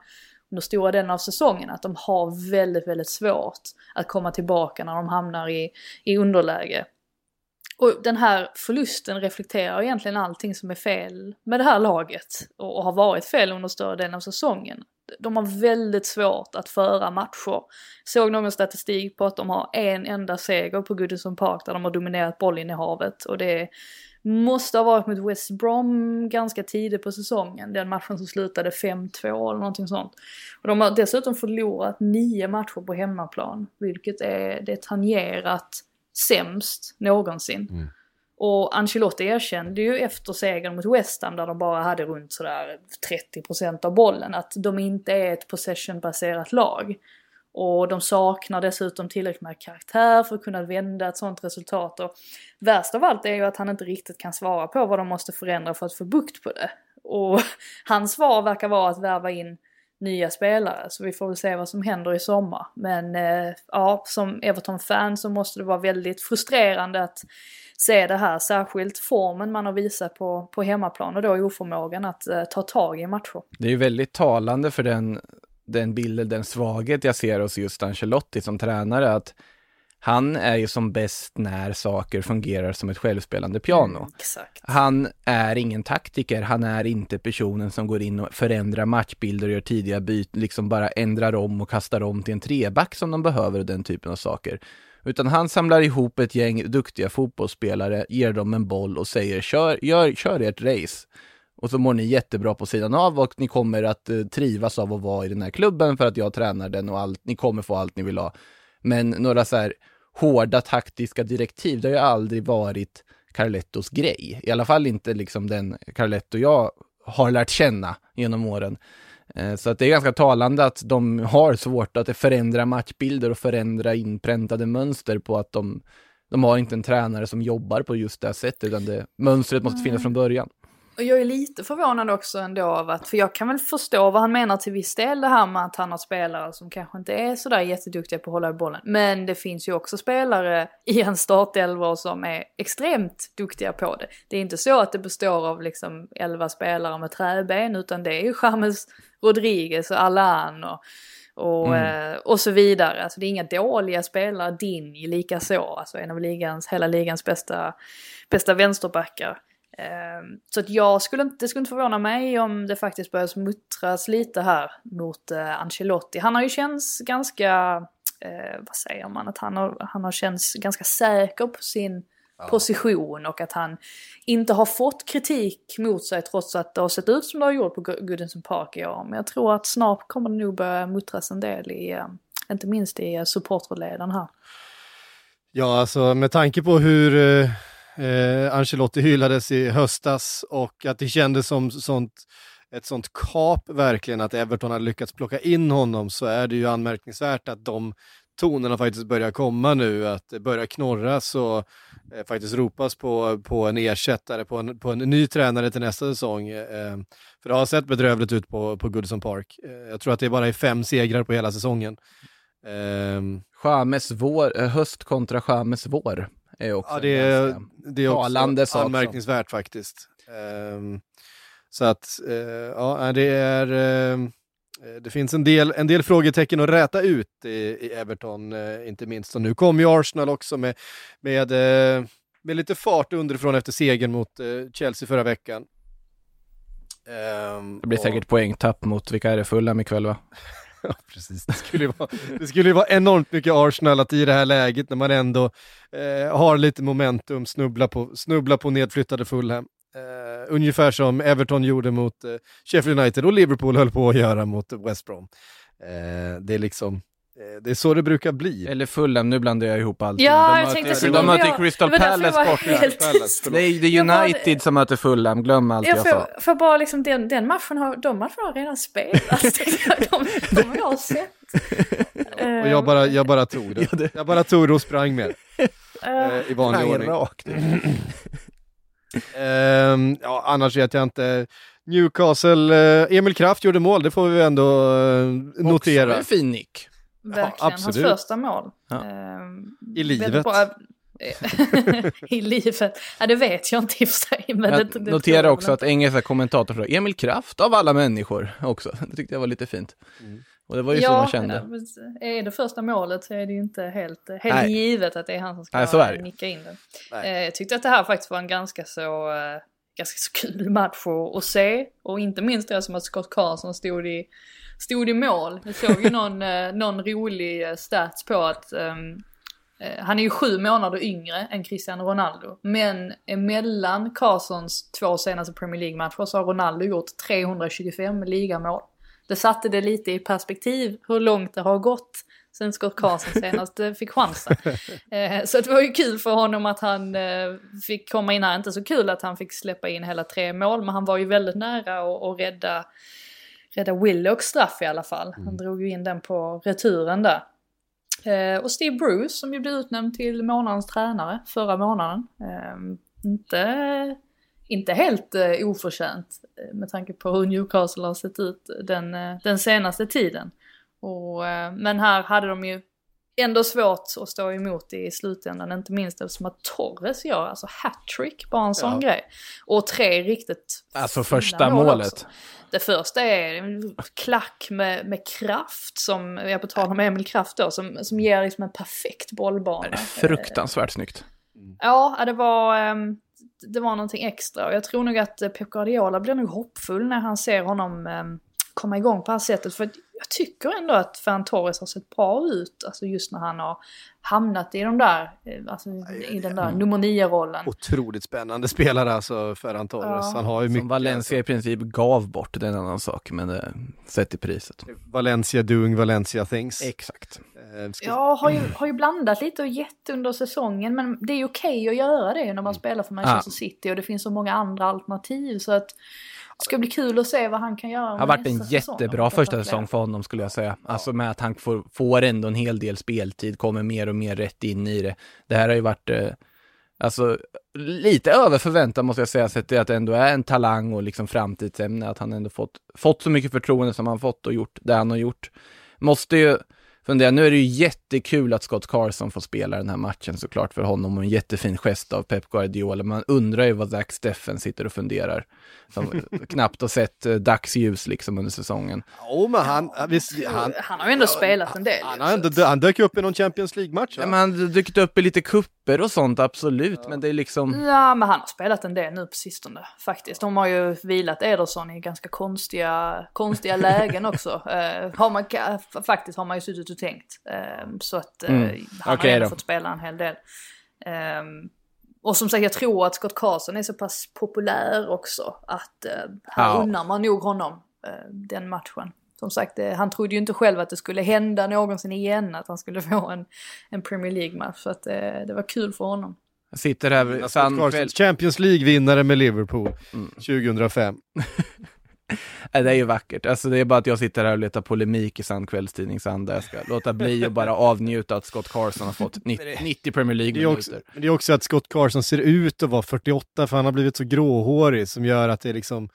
B: under stora delen av säsongen att de har väldigt, väldigt svårt att komma tillbaka när de hamnar i, i underläge. Och den här förlusten reflekterar egentligen allting som är fel med det här laget och, och har varit fel under större delen av säsongen. De har väldigt svårt att föra matcher. Såg någon statistik på att de har en enda seger på Goodison Park där de har dominerat bollinnehavet och det måste ha varit mot West Brom ganska tidigt på säsongen. Den matchen som slutade 5-2 eller någonting sånt. Och de har dessutom förlorat nio matcher på hemmaplan, vilket är, det är tangerat sämst någonsin. Och Ancelotti erkände ju efter segern mot West Ham där de bara hade runt sådär 30% av bollen att de inte är ett possession-baserat lag. Och de saknar dessutom tillräckligt med karaktär för att kunna vända ett sånt resultat. Och värst av allt är ju att han inte riktigt kan svara på vad de måste förändra för att få bukt på det. Och hans svar verkar vara att värva in nya spelare, så vi får väl se vad som händer i sommar. Men eh, ja, som Everton-fan så måste det vara väldigt frustrerande att se det här, särskilt formen man har visat på, på hemmaplan och då oförmågan att eh, ta tag i matcher.
C: Det är ju väldigt talande för den, den bilden, den svaghet jag ser hos just Ancelotti som tränare, att han är ju som bäst när saker fungerar som ett självspelande piano.
B: Mm.
C: Han är ingen taktiker, han är inte personen som går in och förändrar matchbilder och gör tidiga byten, liksom bara ändrar om och kastar om till en treback som de behöver och den typen av saker. Utan han samlar ihop ett gäng duktiga fotbollsspelare, ger dem en boll och säger kör, gör, kör ert race. Och så mår ni jättebra på sidan av och ni kommer att eh, trivas av att vara i den här klubben för att jag tränar den och allt, ni kommer få allt ni vill ha. Men några så här hårda taktiska direktiv, det har ju aldrig varit Carlettos grej. I alla fall inte liksom den Carletto jag har lärt känna genom åren. Eh, Så att det är ganska talande att de har svårt att förändra matchbilder och förändra inpräntade mönster på att de, de har inte en tränare som jobbar på just det sättet, utan det, mönstret måste finnas från början.
B: Och jag är lite förvånad också ändå av att, för jag kan väl förstå vad han menar till viss del det här med att han har spelare som kanske inte är sådär jätteduktiga på att hålla i bollen. Men det finns ju också spelare i en startelva som är extremt duktiga på det. Det är inte så att det består av liksom 11 spelare med träben utan det är ju James Rodriguez och Allan och och, eh, och så vidare. Alltså det är inga dåliga spelare, Dinj lika så. Alltså en av ligans, hela ligans bästa, bästa vänsterbackar. Ehm, Så att jag skulle inte, det skulle inte förvåna mig om det faktiskt börjar smuttras lite här mot eh, Ancelotti. Han har ju känts ganska, eh, vad säger man, att han har, han har känts ganska säker på sin position och att han inte har fått kritik mot sig trots att det har sett ut som det har gjort på Goodison Park i år. Men jag tror att snart kommer det nog börja muttras en del i, eh, inte minst i supporterleden här.
A: Ja, alltså med tanke på hur eh, Ancelotti hyllades i höstas och att det kändes som sånt, ett sånt kap verkligen att Everton hade lyckats plocka in honom så är det ju anmärkningsvärt att de tonerna faktiskt börjar komma nu, att det börjar knorras och eh, faktiskt ropas på, på en ersättare, på en, på en ny tränare till nästa säsong. Eh, för det har sett bedrövligt ut på, på Goodison Park. Eh, jag tror att det bara är fem segrar på hela säsongen. Ehm. Eh,
C: Chames vår, höst kontra Chames vår är också
A: Ja, det är, det är också anmärkningsvärt faktiskt. Ehm, så att, eh, ja, det är... eh, det finns en del, en del frågetecken att räta ut i, i Everton, eh, inte minst. Och nu kommer ju Arsenal också med, med, med lite fart underifrån efter segern mot Chelsea förra veckan. Ehm,
C: Det blir
A: och-
C: säkert poängtapp mot, vilka är det, Fulham ikväll va?
A: Ja, precis. Det skulle, ju vara, det skulle ju vara enormt mycket Arsenal att i det här läget när man ändå eh, har lite momentum snubbla på, snubbla på nedflyttade Fulham. Eh, ungefär som Everton gjorde mot eh, Sheffield United och Liverpool höll på att göra mot West Brom. Eh, det är liksom, det är så det brukar bli.
C: Eller Fulham, nu blandar jag ihop allt.
B: Ja,
C: de
B: jag
C: möter,
B: tänkte
A: så.
C: De möter
B: jag-
C: Crystal Palace
B: var
C: borta.
B: helt tyst.
C: Det är, United som möter Fulham, glöm allt
B: Jag
C: jag sa.
B: får bara liksom, den, den matchen har, de matcherna har redan spelats. de, de har jag sett.
A: Och jag bara, jag bara tog det.
C: Ja, det-
A: Jag bara tog det och sprang med
B: Eh,
A: eh, i vanlig
C: Nej,
A: ordning.
C: rakt.
A: Ehm, ja, annars vet jag inte. Newcastle, eh, Emil Kraft gjorde mål, det får vi ändå eh, notera.
C: Också en fin nick.
B: Verkligen, hans
A: absolut.
B: första mål.
C: Ja.
B: Ehm,
A: I livet.
B: bra- I livet. Ja, det vet jag inte i och för sig. Men det,
C: Jag
B: det
C: noterar också att engelska kommentator frågade Emil Kraft av alla människor också. Det tyckte jag var lite fint.
A: Mm.
C: Och det var ju
B: ja,
C: så man kände.
B: ja, Är det första målet så är det ju inte helt, helt
C: Nej.
B: givet att det är han som ska
C: Nej, det.
B: nicka in den.
A: Nej.
B: Eh, Jag tyckte att det här faktiskt var en ganska så, eh, ganska så kul match att, att se. Och inte minst det som att Scott Carson stod i, stod i mål. Jag såg ju någon, eh, någon rolig eh, stats på att eh, han är ju sju månader yngre än Cristiano Ronaldo. Men emellan Carsons två senaste Premier League-matcher så har Ronaldo gjort 325 ligamål. Det satte det lite i perspektiv hur långt det har gått sen Scott Carson senast fick chansen. Så det var ju kul för honom att han fick komma in här. Inte så kul att han fick släppa in hela tre mål, men han var ju väldigt nära att rädda, rädda Willocks straff i alla fall. Han drog ju in den på returen där. Eh, och Steve Bruce som ju blev utnämnd till månadens tränare förra månaden. Eh, inte, inte helt eh, oförtjänt eh, med tanke på hur Newcastle har sett ut den, eh, den senaste tiden. Och, eh, men här hade de ju ändå svårt att stå emot i slutändan, inte minst eftersom att Torres gör alltså hattrick, bara en sån
A: Ja.
B: grej. Och tre riktigt
C: Alltså första
B: mål
C: målet.
B: också. Det första är en klack med, med kraft som, jag på tal om Emil Kraft då, som, som ger liksom en perfekt bollbana.
C: Det är fruktansvärt snyggt.
B: Ja, det var, ehm, det var någonting extra och jag tror nog att Pep Guardiola blir nog hoppfull när han ser honom ehm, komma igång på det här sättet. För jag tycker ändå att Ferran Torres har sett bra ut, alltså just när han har hamnat i de där, eh, alltså i den där nummer nio-rollen.
A: Otroligt spännande spelare alltså, Ferran Torres.
B: Ja.
A: Han har ju mycket.
C: Som Valencia i princip gav bort, det är en annan sak, men eh, sett i priset.
A: Valencia doing Valencia things.
C: Exakt.
A: Eh, ska-
B: Ja, har ju, har ju blandat lite och gett under säsongen men det är okej att göra det när man spelar för Manchester City och det finns så många andra alternativ så att det ska bli kul att se vad han kan göra
C: Det har varit en jättebra första säsong för honom skulle jag säga. Alltså med att han får, får ändå en hel del speltid, kommer mer och mer rätt in i det. Det här har ju varit, eh, alltså lite över förväntan måste jag säga, sett till att det ändå är en talang och liksom framtidsämne, att han ändå fått, fått så mycket förtroende som han fått och gjort det han har gjort. Måste ju fundera, nu är det ju jättekul att Scott Carson får spela den här matchen såklart för honom och en jättefin gest av Pep Guardiola. Man undrar ju vad Zach Steffen sitter och funderar. Som knappt har sett eh, dagsljus liksom under säsongen.
A: Jo, men han, visst, han,
B: Han har ju ändå spelat en del.
A: han,
B: så
A: ändå, han dök upp i någon Champions League-match.
C: Ja, men han har dykt upp i lite kupper och sånt, absolut, men det är liksom...
B: Ja, men han har spelat en del nu på sistone faktiskt. De har ju vilat Ederson i ganska konstiga, konstiga lägen också. Eh, har man, faktiskt har man ju suttit och tänkt. Eh, så att eh,
C: Mm.
B: han
C: Okej
B: har ändå fått spela en hel del. Eh, och som sagt, jag tror att Scott Carson är så pass populär också att eh, här
C: Ja.
B: unnar man nog honom eh, den matchen. Som sagt, han trodde ju inte själv att det skulle hända någonsin igen, att han skulle få en, en Premier League-match. Så att det var kul för honom.
C: Jag sitter här
A: Carson,
C: kväll.
A: Champions League-vinnare med Liverpool
C: Mm.
A: 2005.
C: Det är ju vackert. Alltså det är bara att jag sitter här och letar polemik i sann kvällstidningsanda. Jag ska låta bli och bara avnjuta att Scott Carson har fått 90, 90 Premier
A: Det
C: League-minuter.
A: men det är också att Scott Carson ser ut att vara 48 för han har blivit så gråhårig som gör att det är liksom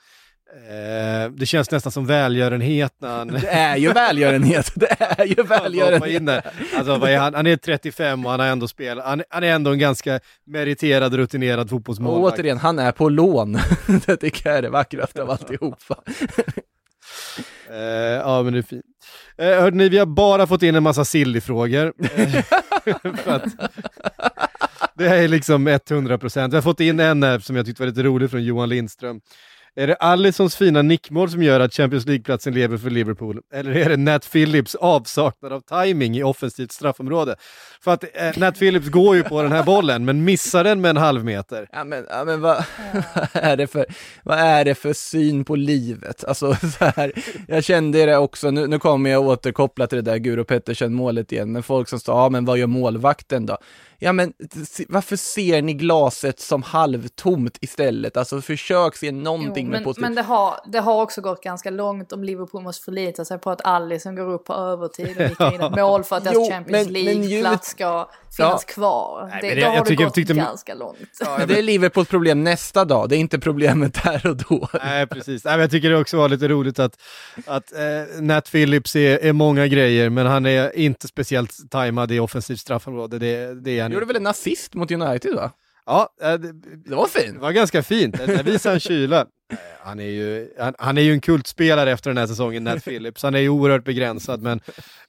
A: eh, det känns nästan som välgörenhet när han...
C: Det är ju välgörenhet. Det är ju välgörenhet.
A: Alltså, vad är han? han är 35 och han har ändå spelat, han, han är ändå en ganska meriterad, rutinerad
C: Och
A: fotbollsmålvakt.
C: återigen, han är på lån. det tycker jag är det vackraste av alltihopa.
A: Eh, ja, men det är fint. Eh, hörde ni, vi har bara fått in en massa silly-frågor. Eh, det är liksom 100 procent. Vi har fått in en som jag tyckte var lite rolig från Johan Lindström. Är det Allisons fina nickmål som gör att Champions League-platsen lever för Liverpool? Eller är det Nat Phillips avsaknad av timing i offensivt straffområde? För att eh, Nat Phillips går ju på den här bollen, men missar den med en halv meter.
C: Ja men, ja, men vad, vad, är det för, vad är det för syn på livet? Alltså så här, jag kände det också, nu, nu kommer jag återkoppla till det där Guro Pettersen målet igen, men folk som sa, ja men vad gör målvakten då? Ja men varför ser ni glaset som halvtomt istället? Alltså försök se någonting
B: Jo,
C: med
B: men,
C: positivt.
B: men det, har, det har också gått ganska långt om Liverpool måste förlita sig på att Allison går upp på övertid och nickar in ett mål för att deras
C: Jo,
B: Champions League-plats ska finnas kvar.
A: Nej,
B: det,
A: men
B: då
A: det-
B: har
A: jag
B: det
A: tycker-
B: gått
A: tyckte-
B: ganska långt.
C: Men det är Liverpools problem nästa dag, det är inte problemet där och då.
A: Nej, precis. Nej, men jag tycker det också var lite roligt att, att eh, Nat Phillips är, är många grejer, men han är inte speciellt tajmad i offensivt straffområde. Det, det är han
C: gjorde väl en assist mot United va?
A: Ja, eh, det,
C: Det var
A: det
C: fint.
A: var ganska fint. Där visar han kyla. Han är, ju, han, han är ju en kultspelare efter den här säsongen, Nat Phillips. Han är ju oerhört begränsad, men,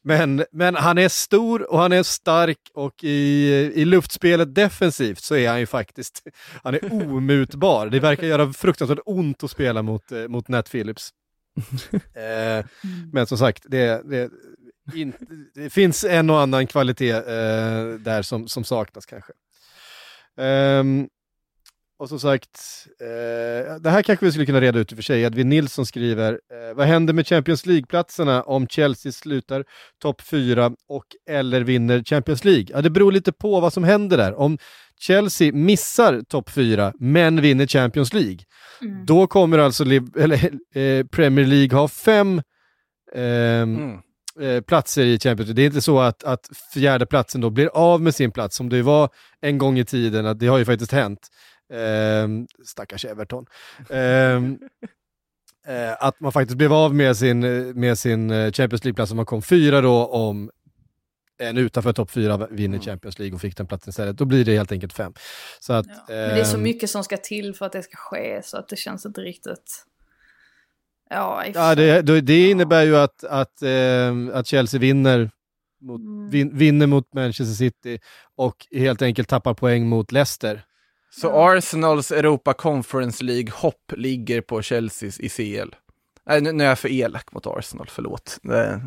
A: men, men han är stor och han är stark och i, i luftspelet defensivt så är han ju faktiskt, han är omutbar. Det verkar göra fruktansvärt ont att spela mot, eh, mot Nat Phillips. Eh, men som sagt, det, det, in, det finns en och annan kvalitet eh, där som, som saknas kanske. Ehm, och som sagt, eh, det här kanske vi skulle kunna reda ut i och för sig. Edvin Nilsson skriver, eh, vad händer med Champions League-platserna om Chelsea slutar topp 4 och eller vinner Champions League? Ja, det beror lite på vad som händer där. Om Chelsea missar topp 4 men vinner Champions League, då kommer alltså eller, eh, Premier League ha fem ehm,
C: Mm.
A: Eh, platser i Champions League. Det är inte så att, att fjärde platsen då blir av med sin plats som det var en gång i tiden, att det har ju faktiskt hänt. Ehm, stackars Everton. Ehm, eh, att man faktiskt blev av med sin, eh, med sin eh, Champions League-plats som man kom fyra då om en utanför topp fyra vinner Champions League och fick den platsen istället. Då blir det helt enkelt fem. Så att,
B: Ja. Men det är så
A: ehm,
B: mycket som ska till för att det ska ske så att det känns inte riktigt... Ja,
A: Ja, det, det, innebär ju att, att, ehm, att Chelsea vinner mot,
B: Mm.
A: vin, vinner mot Manchester City och helt enkelt tappar poäng mot Leicester.
C: Så Arsenals Europa Conference League-hopp ligger på Chelseas i CL. Nej, nu, nu är jag för elak mot Arsenal, förlåt. Det,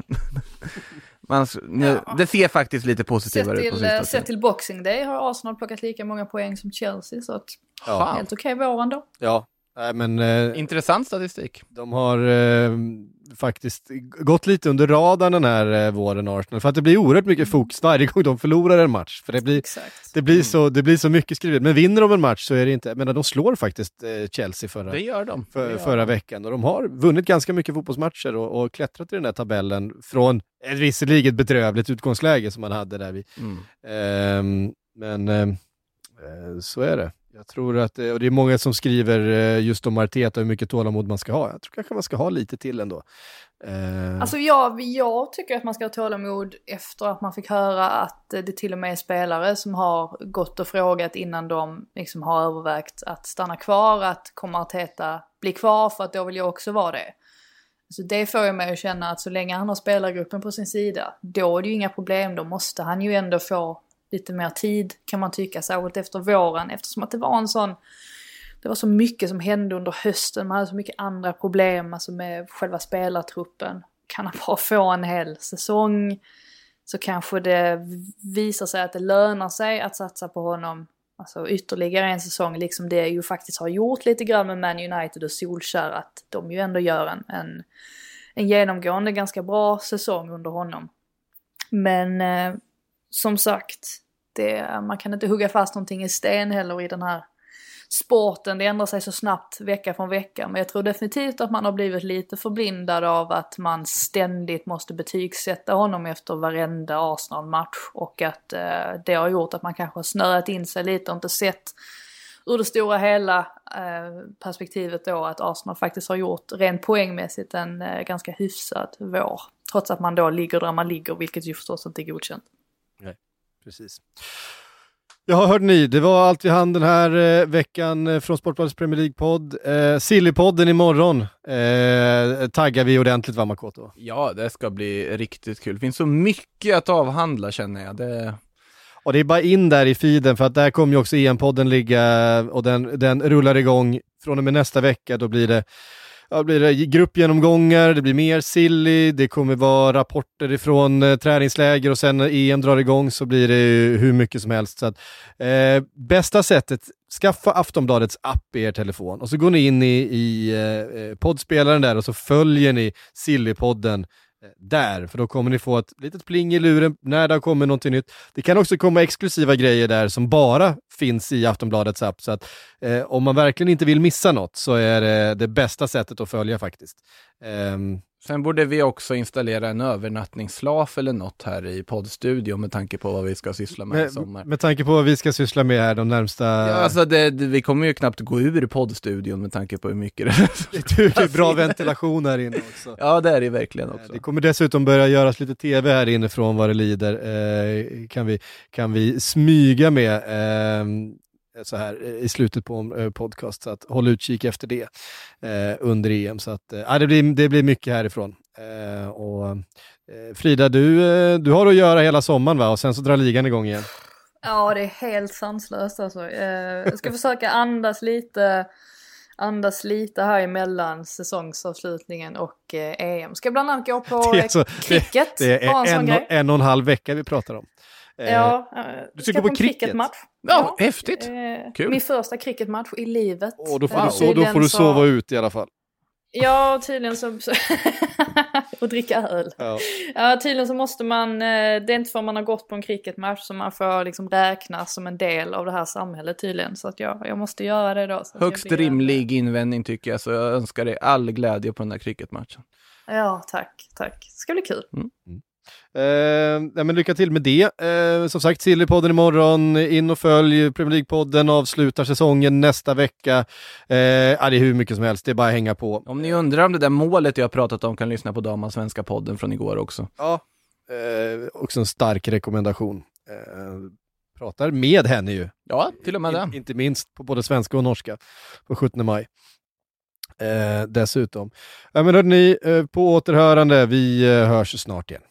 C: man, nu,
B: Ja.
C: det ser faktiskt lite
B: Sett
C: positivare ut på
B: till, eh, sett till Boxing Day har Arsenal plockat lika många poäng som Chelsea så att
C: Fan.
B: helt okej vår ändå.
A: Ja, nej, men eh,
C: Intressant statistik.
A: de har eh, faktiskt gått lite under radarn den här eh, våren, Arsenal, för att det blir oerhört mycket fokus varje gång de förlorar en match. För det blir,
B: Exakt.
A: det blir, så, det blir så mycket skrivet. Men vinner de en match så är det inte, men de slår faktiskt eh, Chelsea förra,
C: Det gör de.
A: för,
C: Det gör
A: förra
C: de.
A: veckan. Och de har vunnit ganska mycket fotbollsmatcher och, och klättrat i den här tabellen från ett visserligen bedrövligt utgångsläge som man hade där vid.
C: Mm.
A: Ehm, men ehm, eh, så är det. Jag tror att, eh, och det är många som skriver eh, just om Arteta hur mycket tålamod man ska ha. Jag tror kanske man ska ha lite till ändå. Eh,
B: alltså jag, jag tycker att man ska ha tålamod efter att man fick höra att det till och med är spelare som har gått och frågat innan de liksom har övervägt att stanna kvar, att kommer Arteta bli kvar för att då vill jag också vara det. Så det får jag mig att känna att så länge han har spelargruppen på sin sida, då är det ju inga problem, då måste han ju ändå få lite mer tid kan man tycka, särskilt efter våren eftersom att det var en sån det var så mycket som hände under hösten, man hade så mycket andra problem alltså med själva spelartruppen. Kan han bara få en hel säsong så kanske det visar sig att det lönar sig att satsa på honom alltså ytterligare en säsong, liksom det ju faktiskt har gjort lite grann med Man United och Solskär, att de ju ändå gör en, en, en genomgående ganska bra säsong under honom. Men eh, som sagt, det, man kan inte hugga fast någonting i sten heller i den här sporten, det ändrar sig så snabbt vecka från vecka. Men jag tror definitivt att man har blivit lite förblindad av att man ständigt måste betygsätta honom efter varenda Arsenal-match. Och att eh, det har gjort att man kanske har snöat in sig lite och inte sett ur det stora hela eh, perspektivet då att Arsenal faktiskt har gjort rent poängmässigt en eh, ganska hyfsad vår. Trots att man då ligger där man ligger, vilket ju förstås inte är godkänt.
A: Nej, precis. Ja, hörde ni, det var allt vi hann den här eh, veckan eh, från Sportbladets Premier League-podd. Eh, Sillypodden imorgon eh, taggar vi ordentligt va Makoto?
C: Ja, det ska bli riktigt kul. Det finns så mycket att avhandla känner jag. Det...
A: Och det är bara in där i feeden för att där kommer ju också EM-podden ligga och den, den rullar igång från och med nästa vecka. Då blir det ja, blir eh, det gruppgenomgångar, det blir mer silly, det kommer vara rapporter ifrån eh, träningsläger och sen när EM drar igång så blir det hur mycket som helst. Så att, eh, bästa sättet, skaffa Aftonbladets app i er telefon och så går ni in i, i eh, eh poddspelaren där och så följer ni Sillypodden där, för då kommer ni få ett litet pling i luren när det har kommit någonting nytt. Det kan också komma exklusiva grejer där som bara finns i Aftonbladets app, så att eh, om man verkligen inte vill missa något så är det det bästa sättet att följa faktiskt. Um,
C: Sen borde vi också installera en övernattningsslaf eller något här i poddstudion med tanke på vad vi ska syssla med, med i sommar.
A: Med tanke på vad vi ska syssla med här de närmsta...
C: Ja, alltså det, det, vi kommer ju knappt gå ur poddstudion med tanke på hur mycket det
A: är. Det är bra ventilation här inne också.
C: Ja, det är det verkligen
A: eh,
C: också.
A: Det kommer dessutom börja göras lite tv här inifrån vad det lider. Eh, kan, vi, kan vi smyga med. Eh, så här i slutet på eh, podcast, så att håll utkik efter det eh, under EM. Så att, eh, det, blir, det blir mycket härifrån. Eh, och, eh, Frida, du, eh, du har att göra hela sommaren va? Och sen så drar ligan igång igen.
B: Ja, det är helt sanslöst alltså. jag ska försöka andas lite andas lite här emellan säsongsavslutningen och eh, EM. Ska bland annat gå på det alltså, cricket.
A: Det, det är en, en, en och en halv vecka vi pratar om.
B: Ja, eh,
A: du ska, gå på cricketmatch?
C: Ja, ja, häftigt.
B: Eh, Kul. Min första cricketmatch i livet.
A: Och då får, wow. du, så, då får du sova så... ut i alla fall.
B: Ja, tydligen så... och dricka öl. Ja. ja, tydligen så måste man... Eh, det är inte för man har gått på en cricketmatch som man får liksom räknas som en del av det här samhället tydligen. Så att jag, jag måste göra det då.
C: Högst rimlig invändning tycker jag, så jag önskar dig all glädje på den där cricketmatchen.
B: Ja, tack, tack. Det ska bli kul.
A: Mm. Eh, ja, men lycka till med det. Eh, som sagt, Sillypodden imorgon. In och följ Premier League-podden, avslutar säsongen nästa vecka. Eh, ja, det är hur mycket som helst, det är bara att hänga på.
C: Om ni undrar om det där målet jag pratat om kan lyssna på Damas Svenska podden från igår också.
A: Ja, eh, också en stark rekommendation. Eh, pratar med henne ju.
C: Ja, till och med det.
A: inte minst på både svenska och norska på 17 maj. Eh, dessutom. Ja, men hörni, eh, på återhörande, vi hörs snart igen.